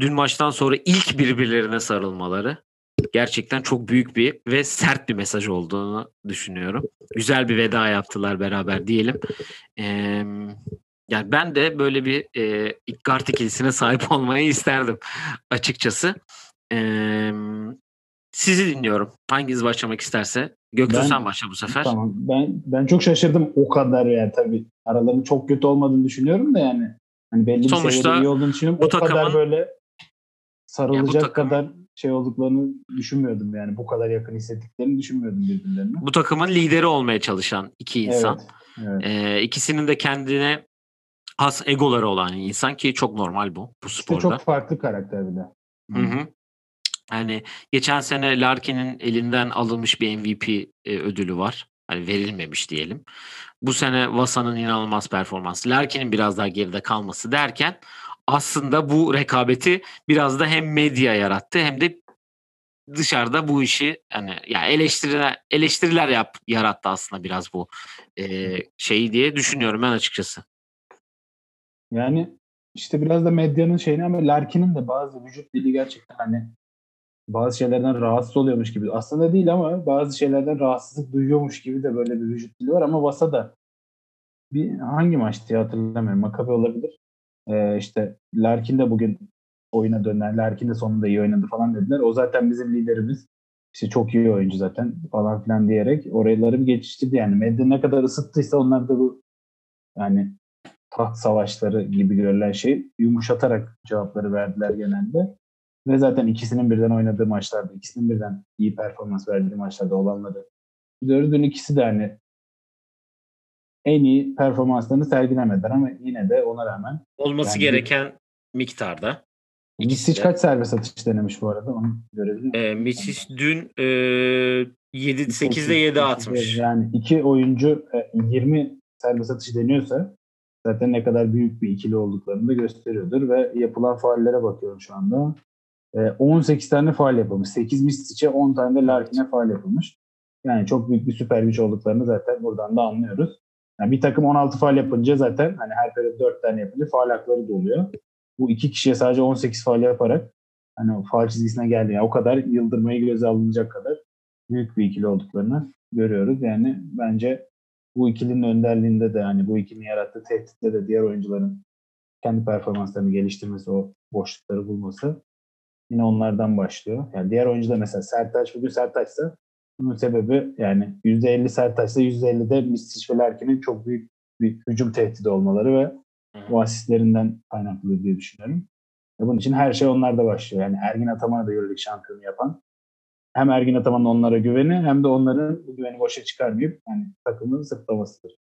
Dün maçtan sonra ilk birbirlerine sarılmaları gerçekten çok büyük bir ve sert bir mesaj olduğunu düşünüyorum. Güzel bir veda yaptılar beraber diyelim. Ee, yani ben de böyle bir e, guard ikilisine sahip olmayı isterdim açıkçası. Ee, sizi dinliyorum. Hanginiz başlamak isterse. Göktuğ ben, sen başla bu sefer. Tamam. Ben ben çok şaşırdım o kadar yani tabii. Aralarının çok kötü olmadığını düşünüyorum da yani. Hani belli Sonuçta, bir seviyede iyi olduğunu düşünüyorum. Bu o takımın, kadar böyle sarılacak takım, kadar şey olduklarını düşünmüyordum yani. Bu kadar yakın hissettiklerini düşünmüyordum birbirlerine. Bu takımın lideri olmaya çalışan iki insan. Evet, evet. Ee, ikisinin de kendine has egoları olan insan ki çok normal bu bu sporda. İşte çok farklı karakter bir de. Hı hı. Yani geçen sene Larkin'in elinden alınmış bir MVP e, ödülü var. Hani verilmemiş diyelim. Bu sene Vasa'nın inanılmaz performansı, Larkin'in biraz daha geride kalması derken aslında bu rekabeti biraz da hem medya yarattı hem de dışarıda bu işi hani ya eleştiriler eleştiriler yap yarattı aslında biraz bu e, şeyi diye düşünüyorum ben açıkçası. Yani işte biraz da medyanın şeyini ama Larkin'in de bazı vücut dili gerçekten hani bazı şeylerden rahatsız oluyormuş gibi. Aslında değil ama bazı şeylerden rahatsızlık duyuyormuş gibi de böyle bir vücut dili var ama Vasa da bir hangi maçtı diye hatırlamıyorum. Makabe olabilir. Ee, işte Larkin de bugün oyuna dönen, Larkin de sonunda iyi oynadı falan dediler. O zaten bizim liderimiz. İşte çok iyi oyuncu zaten falan filan diyerek oraları bir geçiştirdi yani. Medya ne kadar ısıttıysa onlar da bu yani taht savaşları gibi görülen şey yumuşatarak cevapları verdiler genelde. Ve zaten ikisinin birden oynadığı maçlarda, ikisinin birden iyi performans verdiği maçlarda olanları biliyoruz. Dün ikisi de hani en iyi performanslarını sergilemediler ama yine de ona rağmen olması yani gereken miktarda. Misic kaç serbest atış denemiş bu arada onu görebiliyor e, Misic dün e, 7 8'de 7 atmış. Yani iki oyuncu e, 20 serbest atış deniyorsa zaten ne kadar büyük bir ikili olduklarını da gösteriyordur ve yapılan faallere bakıyorum şu anda. E, 18 tane faal yapılmış. 8 Misic'e 10 tane de Larkin'e faal yapılmış. Yani çok büyük bir süper güç olduklarını zaten buradan da anlıyoruz. Yani bir takım 16 faal yapınca zaten hani her periyot 4 tane yapınca faal hakları doluyor. Bu iki kişiye sadece 18 faal yaparak hani o faal çizgisine geldi. Yani o kadar yıldırmayı göze alınacak kadar büyük bir ikili olduklarını görüyoruz. Yani bence bu ikilinin önderliğinde de hani bu ikilinin yarattığı tehditle de diğer oyuncuların kendi performanslarını geliştirmesi, o boşlukları bulması yine onlardan başlıyor. Yani diğer oyuncular mesela Sertaç bugün Sertaç'sa bunun sebebi yani %50 Sertaç'sa %50 de Misic ve Larkin'in çok büyük bir hücum tehdidi olmaları ve o asistlerinden kaynaklı diye düşünüyorum. Ve bunun için her şey onlarda başlıyor. Yani Ergin Ataman'ı da Euroleague şampiyonu yapan hem Ergin Ataman'ın onlara güveni hem de onların bu güveni boşa çıkarmayıp yani takımın sırtlamasıdır.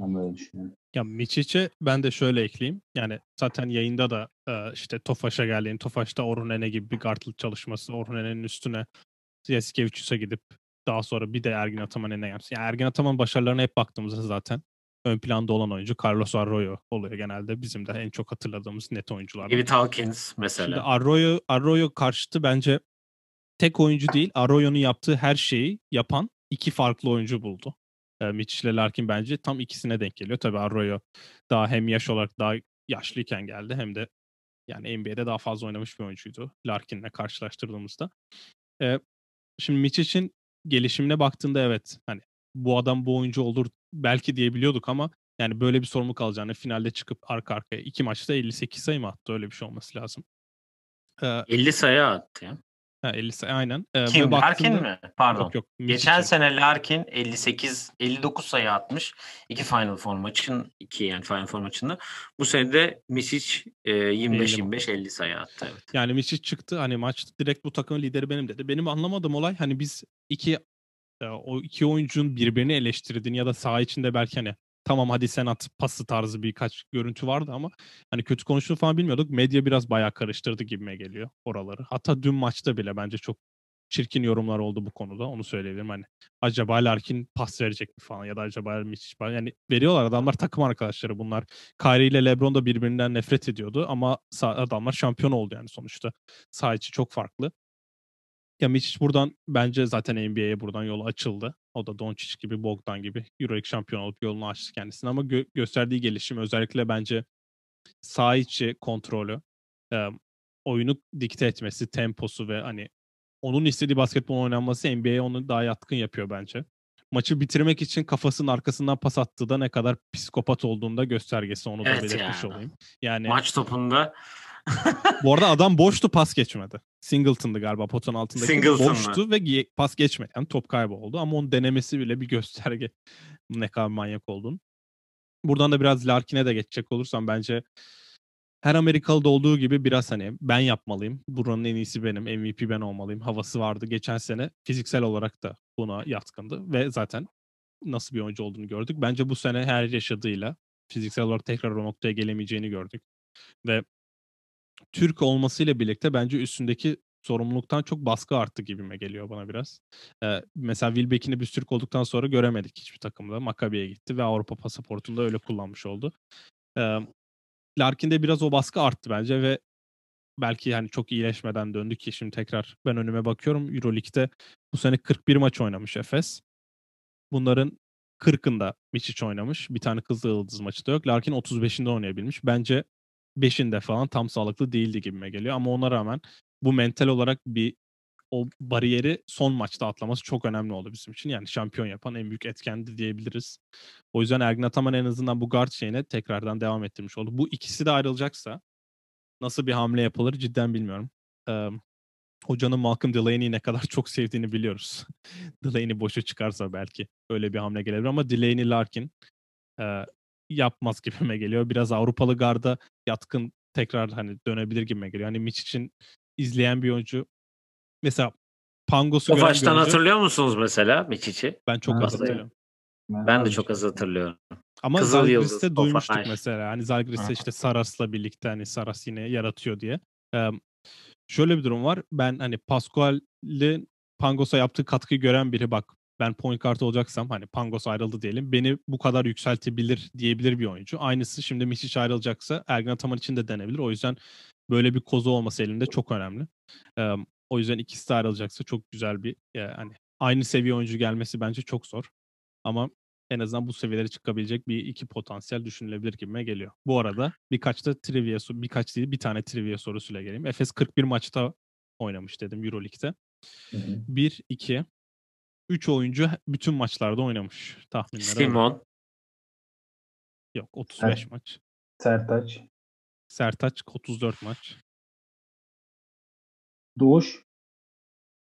Ben böyle düşünüyorum. Ya Miçic'e ben de şöyle ekleyeyim. Yani zaten yayında da işte Tofaş'a geldiğin, Tofaş'ta Orhunene gibi bir guardlık çalışması, Orhunene'nin üstüne Yasikevicius'a gidip daha sonra bir de Ergin Ataman eline gelmiş. Yani Ergin Ataman başarılarına hep baktığımızda zaten ön planda olan oyuncu Carlos Arroyo oluyor genelde. Bizim de en çok hatırladığımız net oyuncular. David Hawkins mesela. Şimdi Arroyo, Arroyo karşıtı bence tek oyuncu değil Arroyo'nun yaptığı her şeyi yapan iki farklı oyuncu buldu. E, Mitch ile Larkin bence tam ikisine denk geliyor. Tabii Arroyo daha hem yaş olarak daha yaşlıyken geldi hem de yani NBA'de daha fazla oynamış bir oyuncuydu Larkin'le karşılaştırdığımızda. E, şimdi Mitch gelişimine baktığında evet hani bu adam bu oyuncu olur belki diyebiliyorduk ama yani böyle bir sorumluluk alacağını finalde çıkıp arka arkaya iki maçta 58 sayı mı attı öyle bir şey olması lazım. Ee, 50 sayı attı ya. Ha, 50 sayı aynen. Ee, Kim? Larkin mi? Pardon. Yok, yok, Geçen sene Larkin 58 59 sayı atmış. iki Final Four maçın iki yani Final Four maçında. Bu sene de Misic e, 25 25 50 sayı attı evet. Yani Misic çıktı hani maç direkt bu takımın lideri benim dedi. Benim anlamadığım olay hani biz iki o iki oyuncunun birbirini eleştirdiğini ya da saha içinde belki hani tamam hadi sen at pası tarzı birkaç görüntü vardı ama hani kötü konuştuğunu falan bilmiyorduk. Medya biraz bayağı karıştırdı gibime geliyor oraları. Hatta dün maçta bile bence çok çirkin yorumlar oldu bu konuda. Onu söyleyebilirim. Hani acaba Larkin pas verecek mi falan ya da acaba Mitch falan. Yani veriyorlar adamlar takım arkadaşları bunlar. Kyrie ile LeBron da birbirinden nefret ediyordu ama adamlar şampiyon oldu yani sonuçta. Sağ içi çok farklı. Ya Miçic buradan bence zaten NBA'ye buradan yolu açıldı. O da Doncic gibi, Bogdan gibi Euroleague şampiyon olup yolunu açtı kendisine ama gö- gösterdiği gelişim özellikle bence sağ içi kontrolü, e, oyunu dikte etmesi, temposu ve hani onun istediği basketbol oynanması NBA'ye onu daha yatkın yapıyor bence. Maçı bitirmek için kafasının arkasından pas attığı da ne kadar psikopat olduğunda göstergesi onu da evet belirtmiş ya. olayım. Yani maç topunda Bu arada adam boştu pas geçmedi. Singleton'dı galiba potanın altındaki. Singleton boştu mı? ve pas geçmedi. Yani top kayboldu ama onun denemesi bile bir gösterge ne kadar manyak oldun. Buradan da biraz Larkin'e de geçecek olursam bence her Amerikalı'da olduğu gibi biraz hani ben yapmalıyım. Buranın en iyisi benim. MVP ben olmalıyım. Havası vardı. Geçen sene fiziksel olarak da buna yatkındı. Ve zaten nasıl bir oyuncu olduğunu gördük. Bence bu sene her yaşadığıyla fiziksel olarak tekrar o noktaya gelemeyeceğini gördük. Ve Türk olmasıyla birlikte bence üstündeki sorumluluktan çok baskı arttı gibime geliyor bana biraz. Ee, mesela Wilbeck'ini biz Türk olduktan sonra göremedik hiçbir takımda. Maccabi'ye gitti ve Avrupa pasaportunu da öyle kullanmış oldu. Ee, Larkin'de biraz o baskı arttı bence ve belki yani çok iyileşmeden döndü ki şimdi tekrar ben önüme bakıyorum. Euroleague'de bu sene 41 maç oynamış Efes. Bunların 40'ında Miçic oynamış. Bir tane Kızıl Yıldız maçı da yok. Larkin 35'inde oynayabilmiş. Bence 5'inde falan tam sağlıklı değildi gibime geliyor. Ama ona rağmen bu mental olarak bir o bariyeri son maçta atlaması çok önemli oldu bizim için. Yani şampiyon yapan en büyük etkendi diyebiliriz. O yüzden Ergin Ataman en azından bu guard şeyine tekrardan devam ettirmiş oldu. Bu ikisi de ayrılacaksa nasıl bir hamle yapılır cidden bilmiyorum. Ee, hocanın Malcolm Delaney'i ne kadar çok sevdiğini biliyoruz. Delaney boşa çıkarsa belki öyle bir hamle gelebilir ama Delaney Larkin e, yapmaz gibime geliyor. Biraz Avrupalı garda yatkın tekrar hani dönebilir gibime geliyor. Hani Mitch için izleyen bir oyuncu mesela Pangos'u gören bir baştan oyuncu hatırlıyor musunuz mesela Miçic'i? ben çok Ha, az hatırlıyorum. Ben de çok az hatırlıyorum. Ama Kızıl Zalgiris'te duymuştuk Tofaş. mesela. Hani Zalgiris'te işte Saras'la birlikte hani Saras yine yaratıyor diye. Ee, şöyle bir durum var. Ben hani Pascual'in Pangos'a yaptığı katkıyı gören biri bak ben point guard olacaksam hani Pangos ayrıldı diyelim. Beni bu kadar yükseltebilir diyebilir bir oyuncu. Aynısı şimdi Misic ayrılacaksa Ergin Ataman için de denebilir. O yüzden böyle bir kozu olması elinde çok önemli. Ee, o yüzden ikisi de ayrılacaksa çok güzel bir hani aynı seviye oyuncu gelmesi bence çok zor. Ama en azından bu seviyelere çıkabilecek bir iki potansiyel düşünülebilir gibime geliyor. Bu arada birkaç da trivia birkaç değil bir tane trivia sorusuyla geleyim. Efes 41 maçta oynamış dedim Euroleague'de. Hı hı. 1 2 3 oyuncu bütün maçlarda oynamış. Tahminlere öyle. Simon. Yok 35 Evet. maç. Sertaç. Sertaç 34 maç. Doğuş.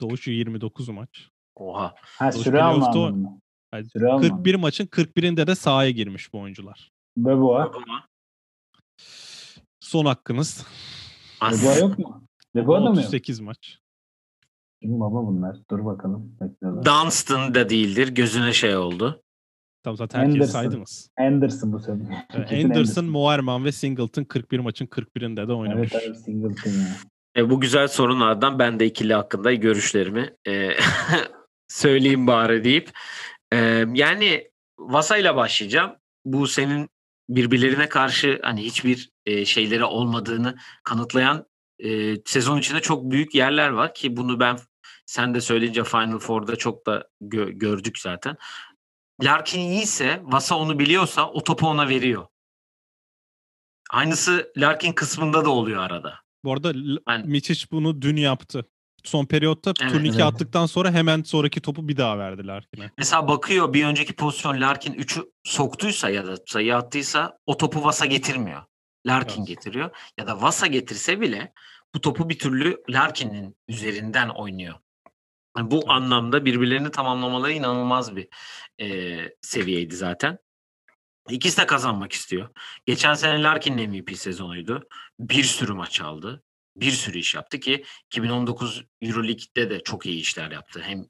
Doğuş 29 maç. Oha. Ha Doğuş süre anlamında. Yani Süre alma. 41 maçın 41'inde de sahaya girmiş bu oyuncular. Beboa. Son hakkınız. Beboa yok mu? Beboa da mı yok? 38 maç. Kim baba bunlar? Dur bakalım. Bekliyorlar. Dunstan da değildir. Gözüne şey oldu. Tam zaten herkesi Anderson. saydınız. Anderson bu sene. Ee, Kesin Anderson, Moerman ve Singleton 41 maçın 41'inde de oynamış. Evet abi Singleton ya. E, bu güzel sorunlardan ben de ikili hakkında görüşlerimi e, söyleyeyim bari deyip. E, yani Vasa ile başlayacağım. Bu senin birbirlerine karşı hani hiçbir e, şeyleri olmadığını kanıtlayan e, sezon içinde çok büyük yerler var ki bunu ben sen de söyleyince Final Four'da çok da gö- gördük zaten. Larkin iyiyse, Vasa onu biliyorsa o topu ona veriyor. Aynısı Larkin kısmında da oluyor arada. Bu arada Ben- Miçic bunu dün yaptı. Son periyotta Evet. turnike Evet. attıktan sonra hemen sonraki topu bir daha verdiler Larkin'e. Mesela bakıyor bir önceki pozisyon Larkin 3'ü soktuysa ya da sayı attıysa o topu Vasa getirmiyor. Larkin Evet. getiriyor. Ya da Vasa getirse bile bu topu bir türlü Larkin'in üzerinden oynuyor. Yani bu Evet. anlamda birbirlerini tamamlamaları inanılmaz bir e, seviyeydi zaten. İkisi de kazanmak istiyor. Geçen sene Larkin'in MVP sezonuydu. Bir sürü maç aldı. Bir sürü iş yaptı ki 2019 Euroleague'de de çok iyi işler yaptı. Hem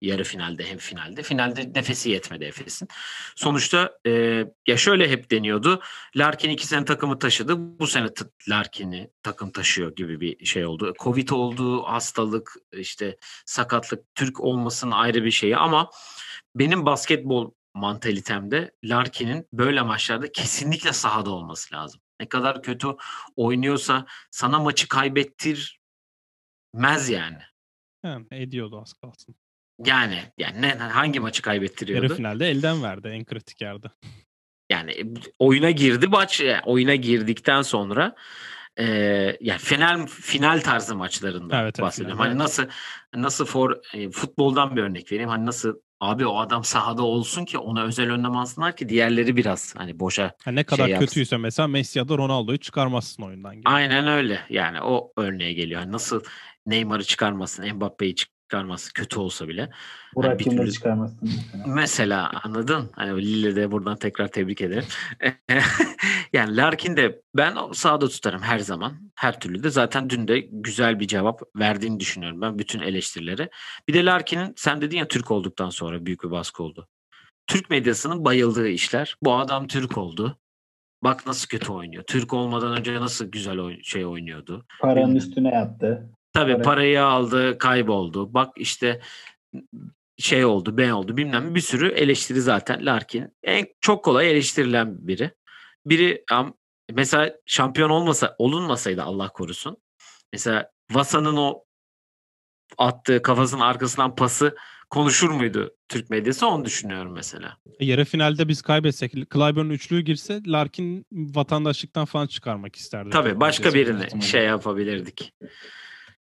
yarı finalde hem finalde. Finalde nefesi yetmedi Efes'in. Sonuçta e, ya şöyle hep deniyordu. Larkin iki sene takımı taşıdı. Bu sene Larkin'i takım taşıyor gibi bir şey oldu. Covid oldu, hastalık, işte sakatlık, Türk olmasının ayrı bir şeyi ama benim basketbol mantalitemde Larkin'in böyle maçlarda kesinlikle sahada olması lazım. Ne kadar kötü oynuyorsa sana maçı kaybettirmez yani. Yani ediyordu az kalsın. Yani yani ne, hangi maçı Yarı kaybettiriyordu? finalde elden verdi en kritik yerde. Yani e, oyuna girdi maç yani oyuna girdikten sonra e, yani final final tarzı maçlarında Evet, bahsediyorum. Hani evet. nasıl nasıl for e, futboldan bir örnek vereyim. Hani nasıl abi o adam sahada olsun ki ona özel önlem alsınlar ki diğerleri biraz hani boşa Ha, ne kadar Şey yapsın. kötüyse mesela Messi ya da Ronaldo'yu çıkarmazsın oyundan gibi. Aynen öyle. Yani o örneğe geliyor. Hani nasıl Neymar'ı çıkarmasın, Mbappe'yi çıkarmasın kötü olsa bile. Burak Yılmaz'ı türlü- çıkarmasın mesela. Mesela anladın? Hani Lille'de buradan tekrar tebrik ederim. yani Larkin de ben o sahada tutarım her zaman. Her türlü de zaten dün de güzel bir cevap verdiğini düşünüyorum ben bütün eleştirilere. Bir de Larkin'in sen dedin ya Türk olduktan sonra büyük bir baskı oldu. Türk medyasının bayıldığı işler. Bu adam Türk oldu. Bak nasıl kötü oynuyor. Türk olmadan önce nasıl güzel oy- şey oynuyordu. Paranın Bilmiyorum. üstüne yattı. Tabii Evet. parayı aldı, kayboldu. Bak işte şey oldu, ben oldu bilmem ne. bir sürü eleştiri zaten Larkin. En çok kolay eleştirilen biri. Biri mesela şampiyon olmasa olunmasaydı Allah korusun Mesela Vasa'nın o attığı kafasının arkasından pası konuşur muydu Türk medyası onu düşünüyorum mesela. E, yarı finalde biz kaybetsek Clyburn üçlüğü girse Larkin vatandaşlıktan falan çıkarmak isterdi. Tabii başka birini şey yapabilirdik.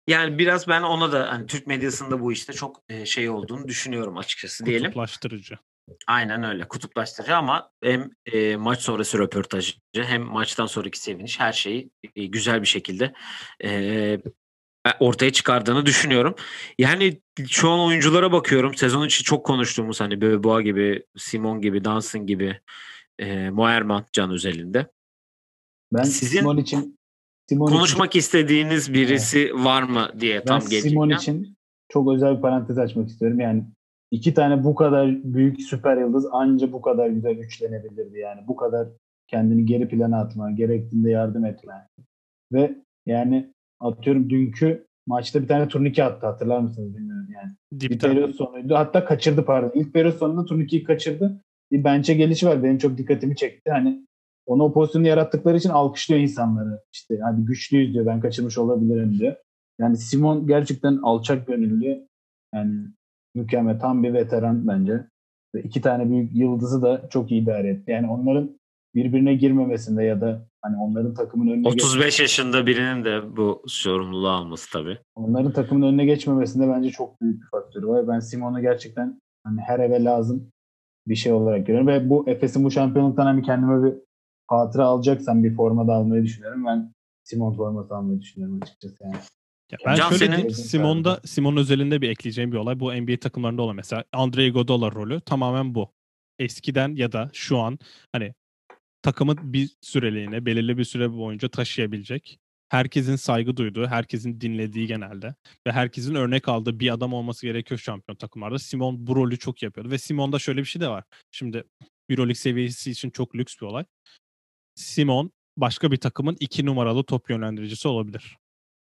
Yani biraz ben ona da hani Türk medyasında bu işte çok e, şey olduğunu düşünüyorum açıkçası diyelim. Kutuplaştırıcı. Aynen öyle kutuplaştırıcı ama hem e, maç sonrası röportajı hem maçtan sonraki seviniş her şeyi e, güzel bir şekilde e, ortaya çıkardığını düşünüyorum. Yani şu an oyunculara bakıyorum. Sezon içi çok konuştuğumuz hani Böboğa gibi, Simon gibi, Dansın gibi, e, Moerman can özelinde. Ben Sizin Simon için Simon konuşmak için, istediğiniz birisi evet. var mı diye ben tam gelecektim. Simon için çok özel bir parantez açmak istiyorum. Yani iki tane bu kadar büyük süper yıldız anca bu kadar güzel üçlenebilirdi. Yani bu kadar kendini geri plana atma, gerektiğinde yardım etme. Ve yani atıyorum dünkü maçta bir tane turnike attı hatırlar mısınız bilmiyorum yani. Dipten. Bir periyot sonuydu. Hatta kaçırdı pardon. İlk periyot sonunda turnikeyi kaçırdı. Bir bench'e gelişi var. Benim çok dikkatimi çekti. Hani onu o pozisyonu yarattıkları için alkışlıyor insanları. İşte hadi güçlüyüz diyor. Ben kaçırmış olabilirim diyor. Yani Simon gerçekten alçak gönüllü. Yani mükemmel. Tam bir veteran bence. Ve iki tane büyük yıldızı da çok iyi idare etti. Yani onların birbirine girmemesinde ya da hani onların takımın önüne 35 geç- yaşında birinin de bu sorumluluğu alması tabii. Onların takımın önüne geçmemesinde bence çok büyük bir faktörü var. Ben Simon'u gerçekten hani her eve lazım bir şey olarak görüyorum ve bu Efes'in bu şampiyonluktan hani kendime bir hatıra alacaksam bir forma da almayı düşünüyorum. Ben Simon forması almayı düşünüyorum açıkçası yani. Ya ben Can şöyle senin... Simon'da Simon özelinde bir ekleyeceğim bir olay. Bu NBA takımlarında olan mesela Andre Iguodala rolü tamamen bu. Eskiden ya da şu an hani takımı bir süreliğine, belirli bir süre boyunca taşıyabilecek, herkesin saygı duyduğu, herkesin dinlediği genelde ve herkesin örnek aldığı bir adam olması gerekiyor şampiyon takımlarda. Simon bu rolü çok yapıyordu ve Simon'da şöyle bir şey de var. Şimdi Euroleague seviyesi için çok lüks bir olay. Simon başka bir takımın iki numaralı top yönlendiricisi olabilir.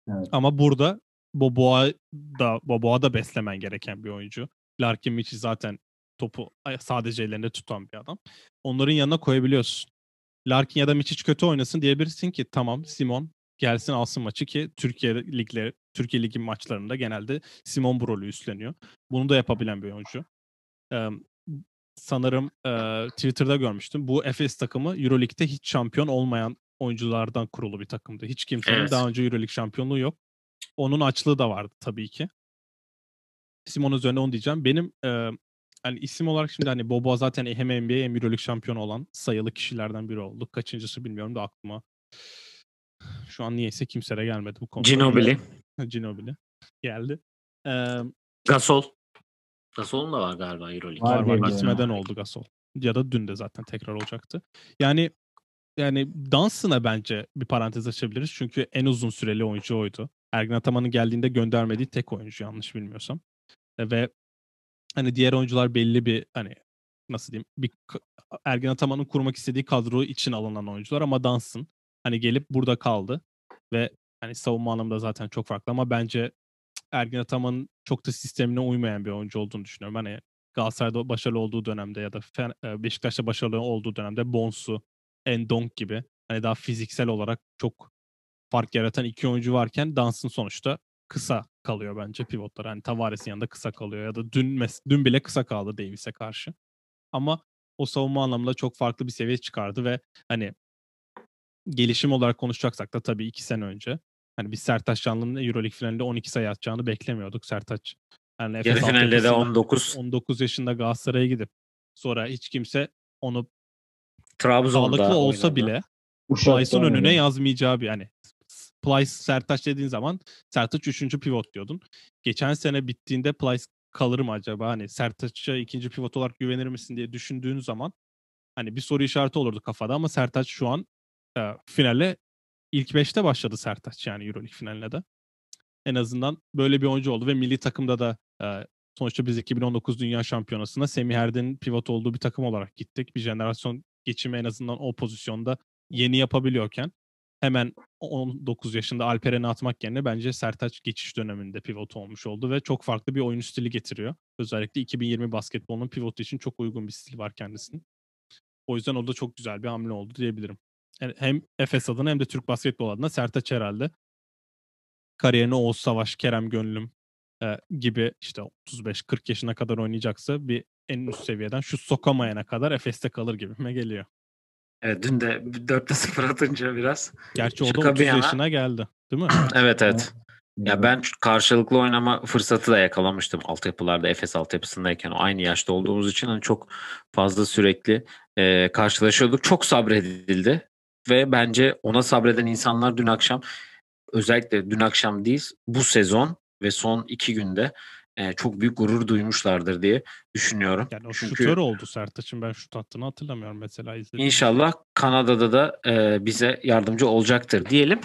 Evet. Ama burada Boboa da Boboa da beslemen gereken bir oyuncu. Larkin Mitchell zaten topu sadece ellerinde tutan bir adam. Onların yanına koyabiliyorsun. Larkin ya da Miçic kötü oynasın diyebilirsin ki tamam Simon gelsin alsın maçı ki Türkiye ligleri Türkiye Ligi maçlarında genelde Simon bu rolü üstleniyor. Bunu da yapabilen bir oyuncu. Sanırım e, Twitter'da görmüştüm. Bu Efes takımı EuroLeague'de hiç şampiyon olmayan oyunculardan kurulu bir takımdı. Hiç kimsenin evet. daha önce EuroLeague şampiyonluğu yok. Onun açlığı da vardı tabii ki. Simon üzerine onu diyeceğim. Benim e, hani isim olarak şimdi hani Bobo zaten hem NBA hem Euroleague şampiyonu olan sayılı kişilerden biri oldu. Kaçıncısı bilmiyorum da aklıma. Şu an niyeyse kimse de gelmedi bu konuda. Ginobili. Ginobili geldi. Ee, Gasol. Gasol'un da var galiba Euroleague. Var var, var. gitmeden oldu Gasol. Ya da dün de zaten tekrar olacaktı. Yani yani Dansın'a bence bir parantez açabiliriz. Çünkü en uzun süreli oyuncu oydu. Ergin Ataman'ın geldiğinde göndermediği tek oyuncu yanlış bilmiyorsam. Ve hani diğer oyuncular belli bir hani nasıl diyeyim bir Ergin Ataman'ın kurmak istediği kadro için alınan oyuncular ama Dansın hani gelip burada kaldı ve hani savunma anlamında zaten çok farklı ama bence Ergin Ataman'ın çok da sistemine uymayan bir oyuncu olduğunu düşünüyorum. Hani Galatasaray'da başarılı olduğu dönemde ya da e, Beşiktaş'ta başarılı olduğu dönemde Bonsu, Endonk gibi hani daha fiziksel olarak çok fark yaratan iki oyuncu varken Dansın sonuçta kısa kalıyor bence pivotlar. Hani Tavares'in yanında kısa kalıyor ya da dün mes- dün bile kısa kaldı Davis'e karşı. Ama o savunma anlamında çok farklı bir seviye çıkardı ve hani gelişim olarak konuşacaksak da tabii iki sene önce hani biz Sertaç Canlı'nın Euroleague finalinde 12 sayı atacağını beklemiyorduk. Sertaç yani Yarı finalde de 19. 19 yaşında Galatasaray'a gidip sonra hiç kimse onu Trabzon'da sağlıklı olsa oynadı. bile Plyce'ın önüne yazmayacağı bir yani Plyce Sertaç dediğin zaman Sertaç 3. pivot diyordun. Geçen sene bittiğinde Plyce kalır mı acaba? Hani Sertaç'a ikinci pivot olarak güvenir misin diye düşündüğün zaman hani bir soru işareti olurdu kafada ama Sertaç şu an e, finale ilk 5'te başladı Sertaç yani Euroleague finaline de. En azından böyle bir oyuncu oldu ve milli takımda da e, sonuçta biz 2019 Dünya Şampiyonası'na Semih Erdin'in pivot olduğu bir takım olarak gittik. Bir jenerasyon geçimi en azından o pozisyonda yeni yapabiliyorken hemen 19 yaşında Alperen'i atmak yerine bence Sertaç geçiş döneminde pivot olmuş oldu ve çok farklı bir oyun stili getiriyor. Özellikle 2020 basketbolunun pivotu için çok uygun bir stil var kendisinin. O yüzden o da çok güzel bir hamle oldu diyebilirim. Yani hem Efes adına hem de Türk basketbol adına Sertaç herhalde kariyerine Oğuz Savaş, Kerem Gönlüm e, gibi işte 35-40 yaşına kadar oynayacaksa bir en üst seviyeden şu sokamayana kadar Efes'te kalır gibime geliyor. Evet dün de 4'te 0 atınca biraz. Gerçi o da Şaka 30 bir yana. yaşına geldi. Değil mi? Evet evet. Ya ben karşılıklı oynama fırsatı da yakalamıştım altyapılarda Efes altyapısındayken o aynı yaşta olduğumuz için hani çok fazla sürekli e, karşılaşıyorduk. Çok sabredildi ve bence ona sabreden insanlar dün akşam özellikle dün akşam değil bu sezon ve son iki günde e, çok büyük gurur duymuşlardır diye düşünüyorum. Yani o Çünkü şutör oldu Sertaç'ın. Ben şut attığını hatırlamıyorum mesela. izledim. İnşallah Kanada'da da e, bize yardımcı olacaktır diyelim.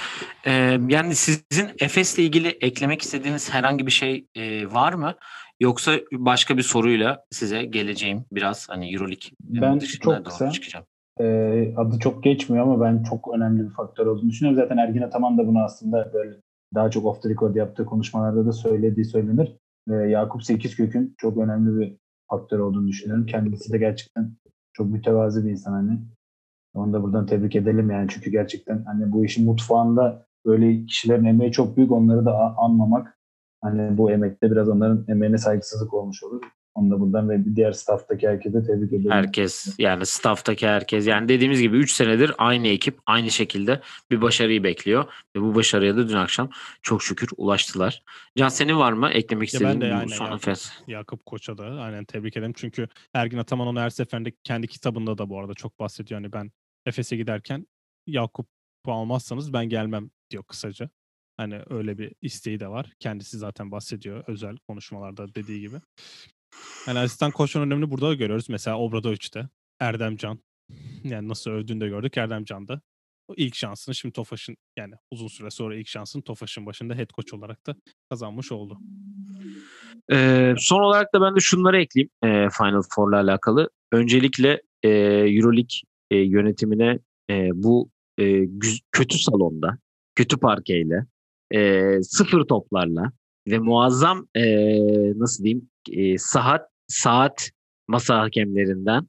E, yani sizin Efes'le ilgili eklemek istediğiniz herhangi bir şey e, var mı? Yoksa başka bir soruyla size geleceğim biraz hani Euroleague Ben dışına çok kısa- çıkacağım. Ee, adı çok geçmiyor ama ben çok önemli bir faktör olduğunu düşünüyorum. Zaten Ergin Ataman da bunu aslında böyle daha çok off the record yaptığı konuşmalarda da söylediği söylenir. Ee, Yakup Sekizkök'ün çok önemli bir faktör olduğunu düşünüyorum. Kendisi de gerçekten çok mütevazi bir insan hani. Onu da buradan tebrik edelim yani çünkü gerçekten hani bu işin mutfağında böyle kişilerin emeği çok büyük onları da anmamak hani bu emekte biraz onların emeğine saygısızlık olmuş olur. Onu da buradan ve diğer stafftaki herkese tebrik ederim. Herkes yani stafftaki herkes yani dediğimiz gibi 3 senedir aynı ekip aynı şekilde bir başarıyı bekliyor ve bu başarıya da dün akşam çok şükür ulaştılar. Can senin var mı eklemek Ya ben istediğin de aynen son Yakup- Efes? Yakup Koç'a da aynen tebrik ederim. Çünkü Ergin Ataman onu her seferinde kendi kitabında da bu arada çok bahsediyor. Hani ben Efes'e giderken Yakup'u almazsanız ben gelmem diyor kısaca. Hani öyle bir isteği de var. Kendisi zaten bahsediyor özel konuşmalarda dediği gibi. Yani asistan koçun önemini burada da görüyoruz. Mesela Obradoviç'te Erdemcan. Yani nasıl övdüğünü de gördük Erdemcan da. O ilk şansını şimdi Tofaş'ın yani uzun süre sonra ilk şansını Tofaş'ın başında head coach olarak da kazanmış oldu. Ee, son olarak da ben de şunları ekleyeyim e, Final Four'la alakalı. Öncelikle e, Euroleague e, yönetimine e, bu e, güz- kötü salonda, kötü parkeyle, e, sıfır toplarla ve muazzam e, nasıl diyeyim e, saat saat masa hakemlerinden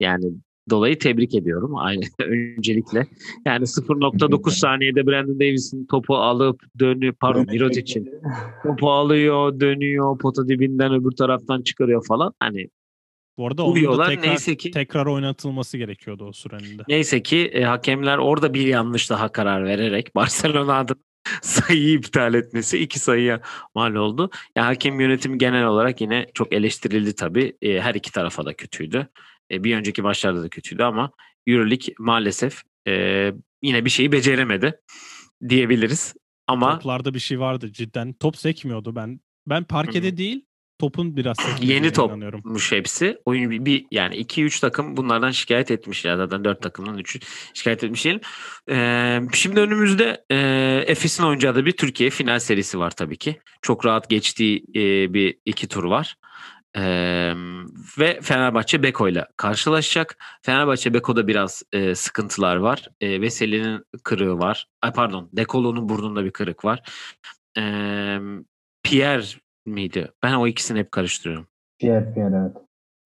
yani dolayı tebrik ediyorum aynı öncelikle. Yani 0.9 saniyede Brandon Davis'in topu alıp dönüp pardon Mirotic'in topu alıyor, dönüyor, pota dibinden öbür taraftan çıkarıyor falan. Hani Bu arada onun da tekrar, Neyse ki tekrar oynatılması gerekiyordu o sürenin de. neyse ki e, hakemler orada bir yanlış daha karar vererek Barcelona adına sayıyı iptal etmesi iki sayıya mal oldu. Ya hakem yönetimi genel olarak yine çok eleştirildi tabii. E, her iki tarafa da kötüydü. E, bir önceki maçlarda da kötüydü ama EuroLeague maalesef e, yine bir şeyi beceremedi diyebiliriz. Ama Toplarda bir şey vardı cidden. Top sekmiyordu ben. Ben parkede Hı değil topun biraz Yeni topmuş hepsi. Oyun bir, bir yani 2-3 takım bunlardan şikayet etmiş ya zaten 4 takımdan 3'ü şikayet etmiş diyelim. Ee, şimdi önümüzde e, Efes'in oynayacağı da bir Türkiye final serisi var tabii ki. Çok rahat geçtiği e, bir iki tur var. Ee, ve Fenerbahçe Beko ile karşılaşacak. Fenerbahçe Beko'da biraz e, sıkıntılar var. E, Veseli'nin kırığı var. Ay pardon, Dekolo'nun burnunda bir kırık var. Ee, Pierre miydi? Ben o ikisini hep karıştırıyorum. Pierre Pierre evet.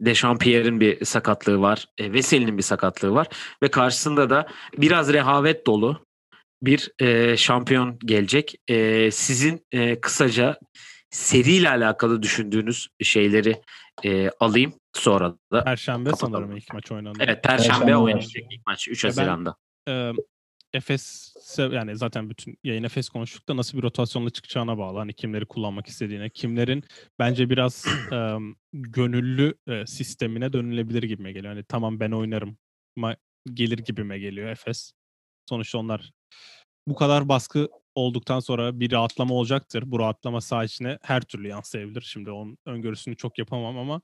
Dechampierre'in bir sakatlığı var. E, Veseli'nin bir sakatlığı var. Ve karşısında da biraz rehavet dolu bir e, şampiyon gelecek. E, sizin e, kısaca seriyle alakalı düşündüğünüz şeyleri e, alayım. Sonra da Perşembe Kapatalım. sanırım ilk maç oynandı. evet Perşembe Perşembe oynanacak ilk maç 3 Ya ben- Haziran'da. Efes yani zaten bütün yayın Efes konuştuk da nasıl bir rotasyonla çıkacağına bağlı. Hani kimleri kullanmak istediğine, kimlerin bence biraz e, gönüllü e, sistemine dönülebilir gibime geliyor. Hani tamam ben oynarım ma- gelir gibime geliyor Efes. Sonuçta onlar bu kadar baskı olduktan sonra bir rahatlama olacaktır. Bu rahatlama saha içine her türlü yansıyabilir. Şimdi onun öngörüsünü çok yapamam ama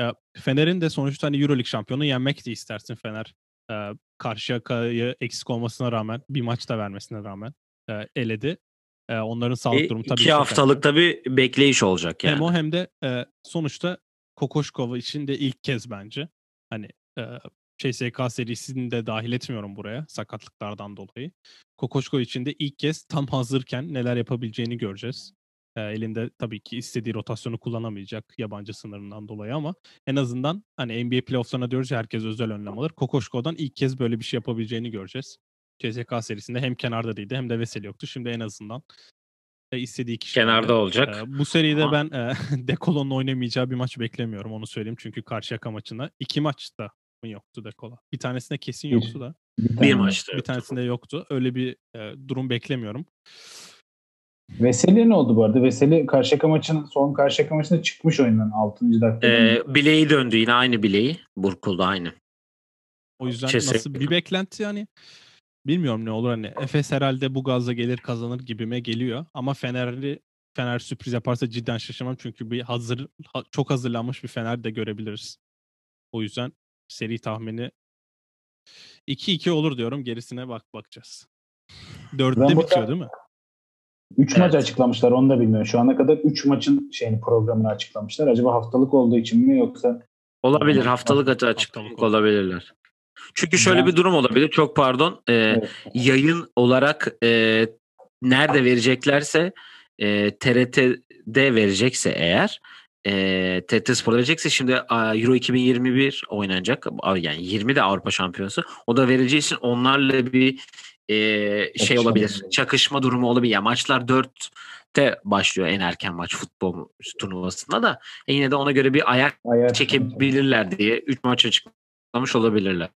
e, Fener'in de sonuçta hani Euroleague şampiyonu yenmek de istersin Fener. E, Karşıyaka'yı eksik olmasına rağmen bir maç da vermesine rağmen e, eledi. E, onların sağlık E, durumu tabii iki haftalık bir bekleyiş olacak yani. Hem o hem de e, sonuçta Kokoşkova için de ilk kez bence. Hani e, CSK serisini de dahil etmiyorum buraya sakatlıklardan dolayı. Kokoşkova için de ilk kez tam hazırken neler yapabileceğini göreceğiz. E, elinde tabii ki istediği rotasyonu kullanamayacak yabancı sınırından dolayı ama en azından hani NBA playofflarına diyoruz ya herkes özel önlem alır. Kokoşkova'dan ilk kez böyle bir şey yapabileceğini göreceğiz. CSK serisinde hem kenarda değildi hem de Veseli yoktu. Şimdi en azından e, istediği kişi. Kenarda olacak. E, bu seride Ama- ben e, Dekolo'nun oynamayacağı bir maç beklemiyorum onu söyleyeyim. Çünkü Karşıyaka maçında iki maçta mı yoktu Dekolo. Bir tanesinde kesin yoktu da. Bir, Bir maçta. Bir tanesinde yoktu. Öyle bir e, durum beklemiyorum. Veseli ne oldu bu arada? Veseli Karşıyaka maçının son Karşıyaka maçında çıkmış oyundan 6. dakikada. Ee, bileği döndü yine aynı bileği. Burkuldu aynı. O yüzden Kesinlikle. nasıl bir beklenti yani bilmiyorum ne olur hani Efes herhalde bu gazla gelir kazanır gibime geliyor ama Fener'i Fener sürpriz yaparsa cidden şaşırmam çünkü bir hazır ha- çok hazırlanmış bir Fener de görebiliriz. O yüzden seri tahmini 2-2 olur diyorum. Gerisine bak bakacağız. Burada- bitiyor değil mi? 3 Evet. maç açıklamışlar onu da bilmiyorum. Şu ana kadar 3 maçın şeyini programını açıklamışlar. Acaba haftalık olduğu için mi yoksa Olabilir. Haftalık açı Haftalık açıklık olur. olabilirler. Çünkü şöyle bir durum olabilir. Çok pardon. Evet. Yayın olarak e, nerede vereceklerse e, TRT'de verecekse eğer e, TRT Spor verecekse şimdi Euro 2021 oynanacak. Yani 20 de Avrupa Şampiyonası. O da vereceği için onlarla bir e, şey Çakışma olabilir. durumu. Çakışma durumu olabilir. Yani maçlar 4'te başlıyor en erken maç futbol turnuvasında da. E yine de ona göre bir ayak ayar çekebilirler diye 3 maç açıklamış olabilirler.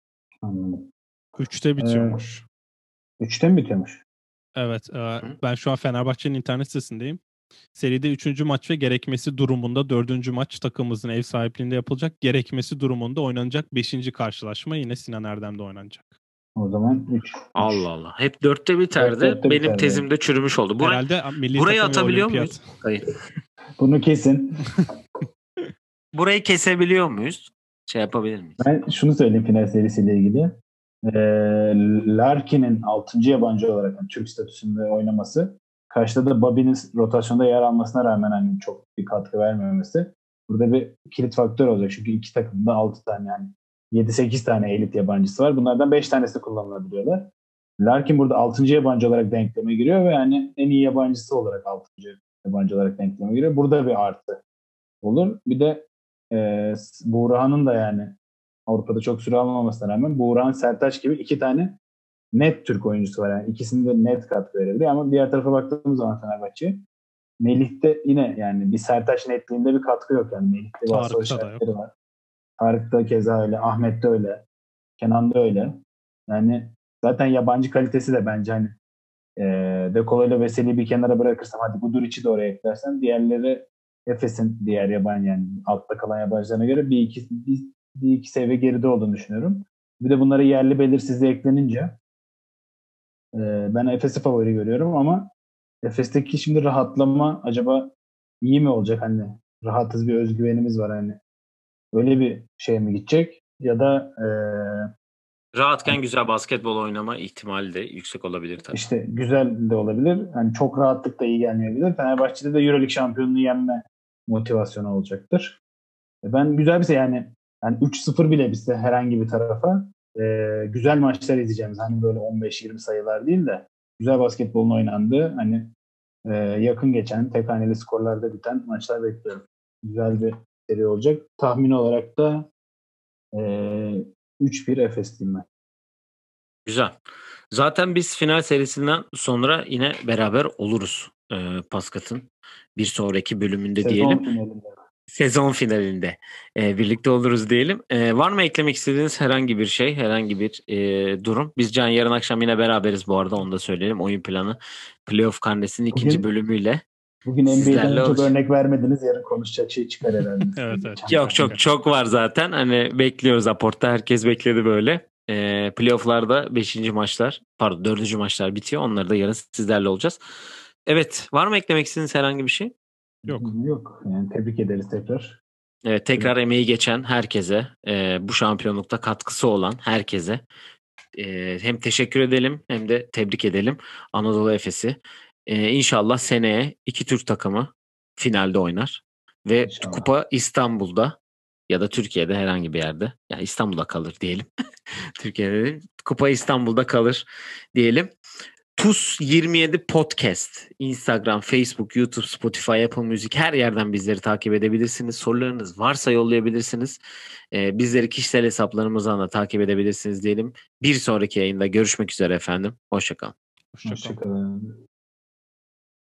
Anladım. 3'te bitiyormuş. 3'te mi bitiyormuş? Evet. e, ben şu an Fenerbahçe'nin internet sitesindeyim. Seride 3. maç ve gerekmesi durumunda 4. maç takımımızın ev sahipliğinde yapılacak. Gerekmesi durumunda oynanacak 5. karşılaşma yine Sinan Erdem'de oynanacak. O zaman 3. Allah Allah. Hep dörtte biterdi. dörtte Benim biterdi. tezimde çürümüş oldu. Buraya, Herhalde milli burayı atabiliyor muyuz? Hayır. Bunu kesin. Burayı kesebiliyor muyuz? Şey yapabilir miyiz? Ben şunu söyleyeyim final serisiyle ilgili. Ee, Larkin'in 6. yabancı olarak yani Türk statüsünde oynaması karşıda da Bobby'nin rotasyonda yer almasına rağmen hani çok bir katkı vermemesi burada bir kilit faktör olacak. Çünkü iki takımda 6 tane yani 7-8 tane elit yabancısı var. Bunlardan 5 tanesi kullanılabiliyorlar. Larkin burada 6. yabancı olarak denkleme giriyor ve yani en iyi yabancısı olarak 6. yabancı olarak denkleme giriyor. Burada bir artı olur. Bir de e, Buğra'nın da yani Avrupa'da çok süre almamasına rağmen Buğra'nın Sertaç gibi iki tane net Türk oyuncusu var. Yani ikisinde net katkı verebiliyor ama diğer tarafa baktığımız zaman Fenerbahçe Melih'te yine yani bir Sertaç netliğinde bir katkı yok. Yani Melih'te bir Tarık'ta soru da keza öyle. Ahmet'te öyle. Kenan'da öyle. Yani zaten yabancı kalitesi de bence hani e, De Colo ile Veseli'yi bir kenara bırakırsam hadi Guduric'i de oraya eklersen diğerleri Efes'in diğer yabancı yani altta kalan yabancılarına göre bir iki, bir, bir iki seviye geride olduğunu düşünüyorum. Bir de bunlara yerli belirsizliği eklenince e, ben Efes'i favori görüyorum ama Efes'teki şimdi rahatlama acaba iyi mi olacak? Hani rahatız bir özgüvenimiz var hani. Öyle bir şey mi gidecek? Ya da e, Rahatken güzel basketbol oynama ihtimali de yüksek olabilir tabii. işte güzel de olabilir. Hani çok rahatlık da iyi gelmeyebilir. Fenerbahçe'de de Euroleague şampiyonluğu yenme motivasyonu olacaktır. E, Ben güzel bir şey yani yani 3-0 bile bitse herhangi bir tarafa e, güzel maçlar izleyeceğimiz. Hani böyle 15-20 sayılar değil de güzel basketbolun oynandığı hani e, yakın geçen tek haneli skorlarda biten maçlar bekliyorum. Güzel bir seri olacak. Tahmin olarak da e, 3-1 Efes diyeyim ben. Güzel. Zaten biz final serisinden sonra yine beraber oluruz e, Paskat'ın bir sonraki bölümünde Sezon diyelim. finalinde. Sezon finalinde e, birlikte oluruz diyelim. E, var mı eklemek istediğiniz herhangi bir şey, herhangi bir e, durum? Biz Can yarın akşam yine beraberiz bu arada onu da söyleyelim. Oyun planı playoff karnesinin ikinci bölümüyle. Bugün NBA'den Sizlerle çok olacak. örnek vermediniz. Yarın konuşacak şey çıkar herhalde. Evet, evet. Yok çok çok var zaten. Hani bekliyoruz aportta. Herkes bekledi böyle. E, playoff'larda 5. maçlar, pardon 4. maçlar bitiyor. Onları da yarın sizlerle olacağız. Evet, var mı eklemek istediğiniz herhangi bir şey? Yok. Yok. Yani tebrik ederiz tekrar. Evet, tekrar emeği geçen herkese, e, bu şampiyonlukta katkısı olan herkese e, hem teşekkür edelim hem de tebrik edelim Anadolu Efes'i. E, inşallah seneye iki Türk takımı finalde oynar ve İnşallah. kupa İstanbul'da ya da Türkiye'de herhangi bir yerde. Ya İstanbul'da kalır diyelim. Türkiye'de değil. Kupa İstanbul'da kalır diyelim. TUS 27 Podcast. Instagram, Facebook, YouTube, Spotify, Apple Music her yerden bizleri takip edebilirsiniz. Sorularınız varsa yollayabilirsiniz. Ee, bizleri kişisel hesaplarımızdan da takip edebilirsiniz diyelim. Bir sonraki yayında görüşmek üzere efendim. Hoşçakalın. Hoşçakalın. Hoşçakalın.